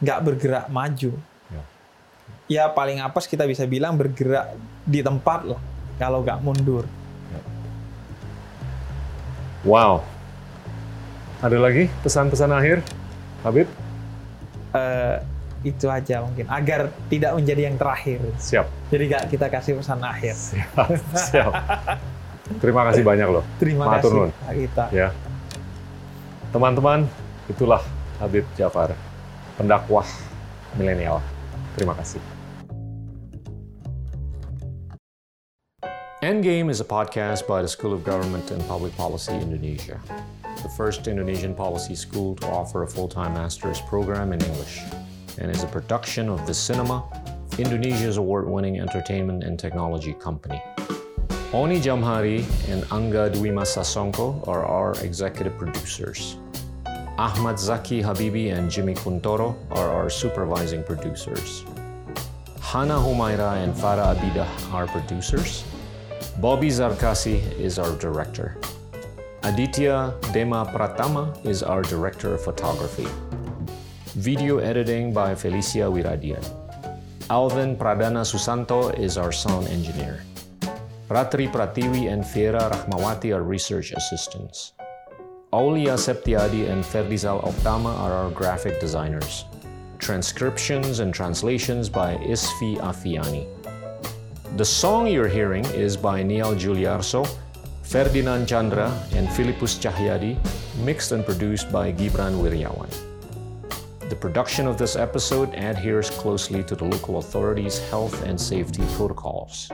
nggak bergerak maju. Ya. Paling apes kita bisa bilang bergerak di tempat lah kalau nggak mundur. Wow. Ada lagi pesan-pesan akhir? Habib? Eh, itu aja mungkin agar tidak menjadi yang terakhir. Siap. Jadi nggak kita kasih pesan akhir. Siap. Siap. Terima kasih banyak loh. Terima Matur kasih Gita. Ya. Teman-teman, itulah Habib Jafar, pendakwah milenial. Terima kasih. Endgame is a podcast by the School of Government and Public Policy Indonesia, the first Indonesian policy school to offer a full-time master's program in English, and is a production of The Cinema, Indonesia's award-winning entertainment and technology company. Oni Jamhari and Angga Dwima Sasongko are our executive producers. Ahmad Zaki Habibi and Jimmy Kuntoro are our supervising producers. Hana Humaira and Farah Abidah are producers. Bobby Zarkasi is our director. Aditya Dema Pratama is our director of photography. Video editing by Felicia Wiradian. Alvin Pradana Susanto is our sound engineer. Ratri Pratiwi and Fiera Rahmawati are research assistants. Aulia Septiadi and Ferdizal Optama are our graphic designers. Transcriptions and translations by Isfi Afiani. The song you're hearing is by Neil Giuliarso Ferdinand Chandra and Philippus Cahyadi, mixed and produced by Gibran Wiryawan. The production of this episode adheres closely to the local authorities' health and safety protocols.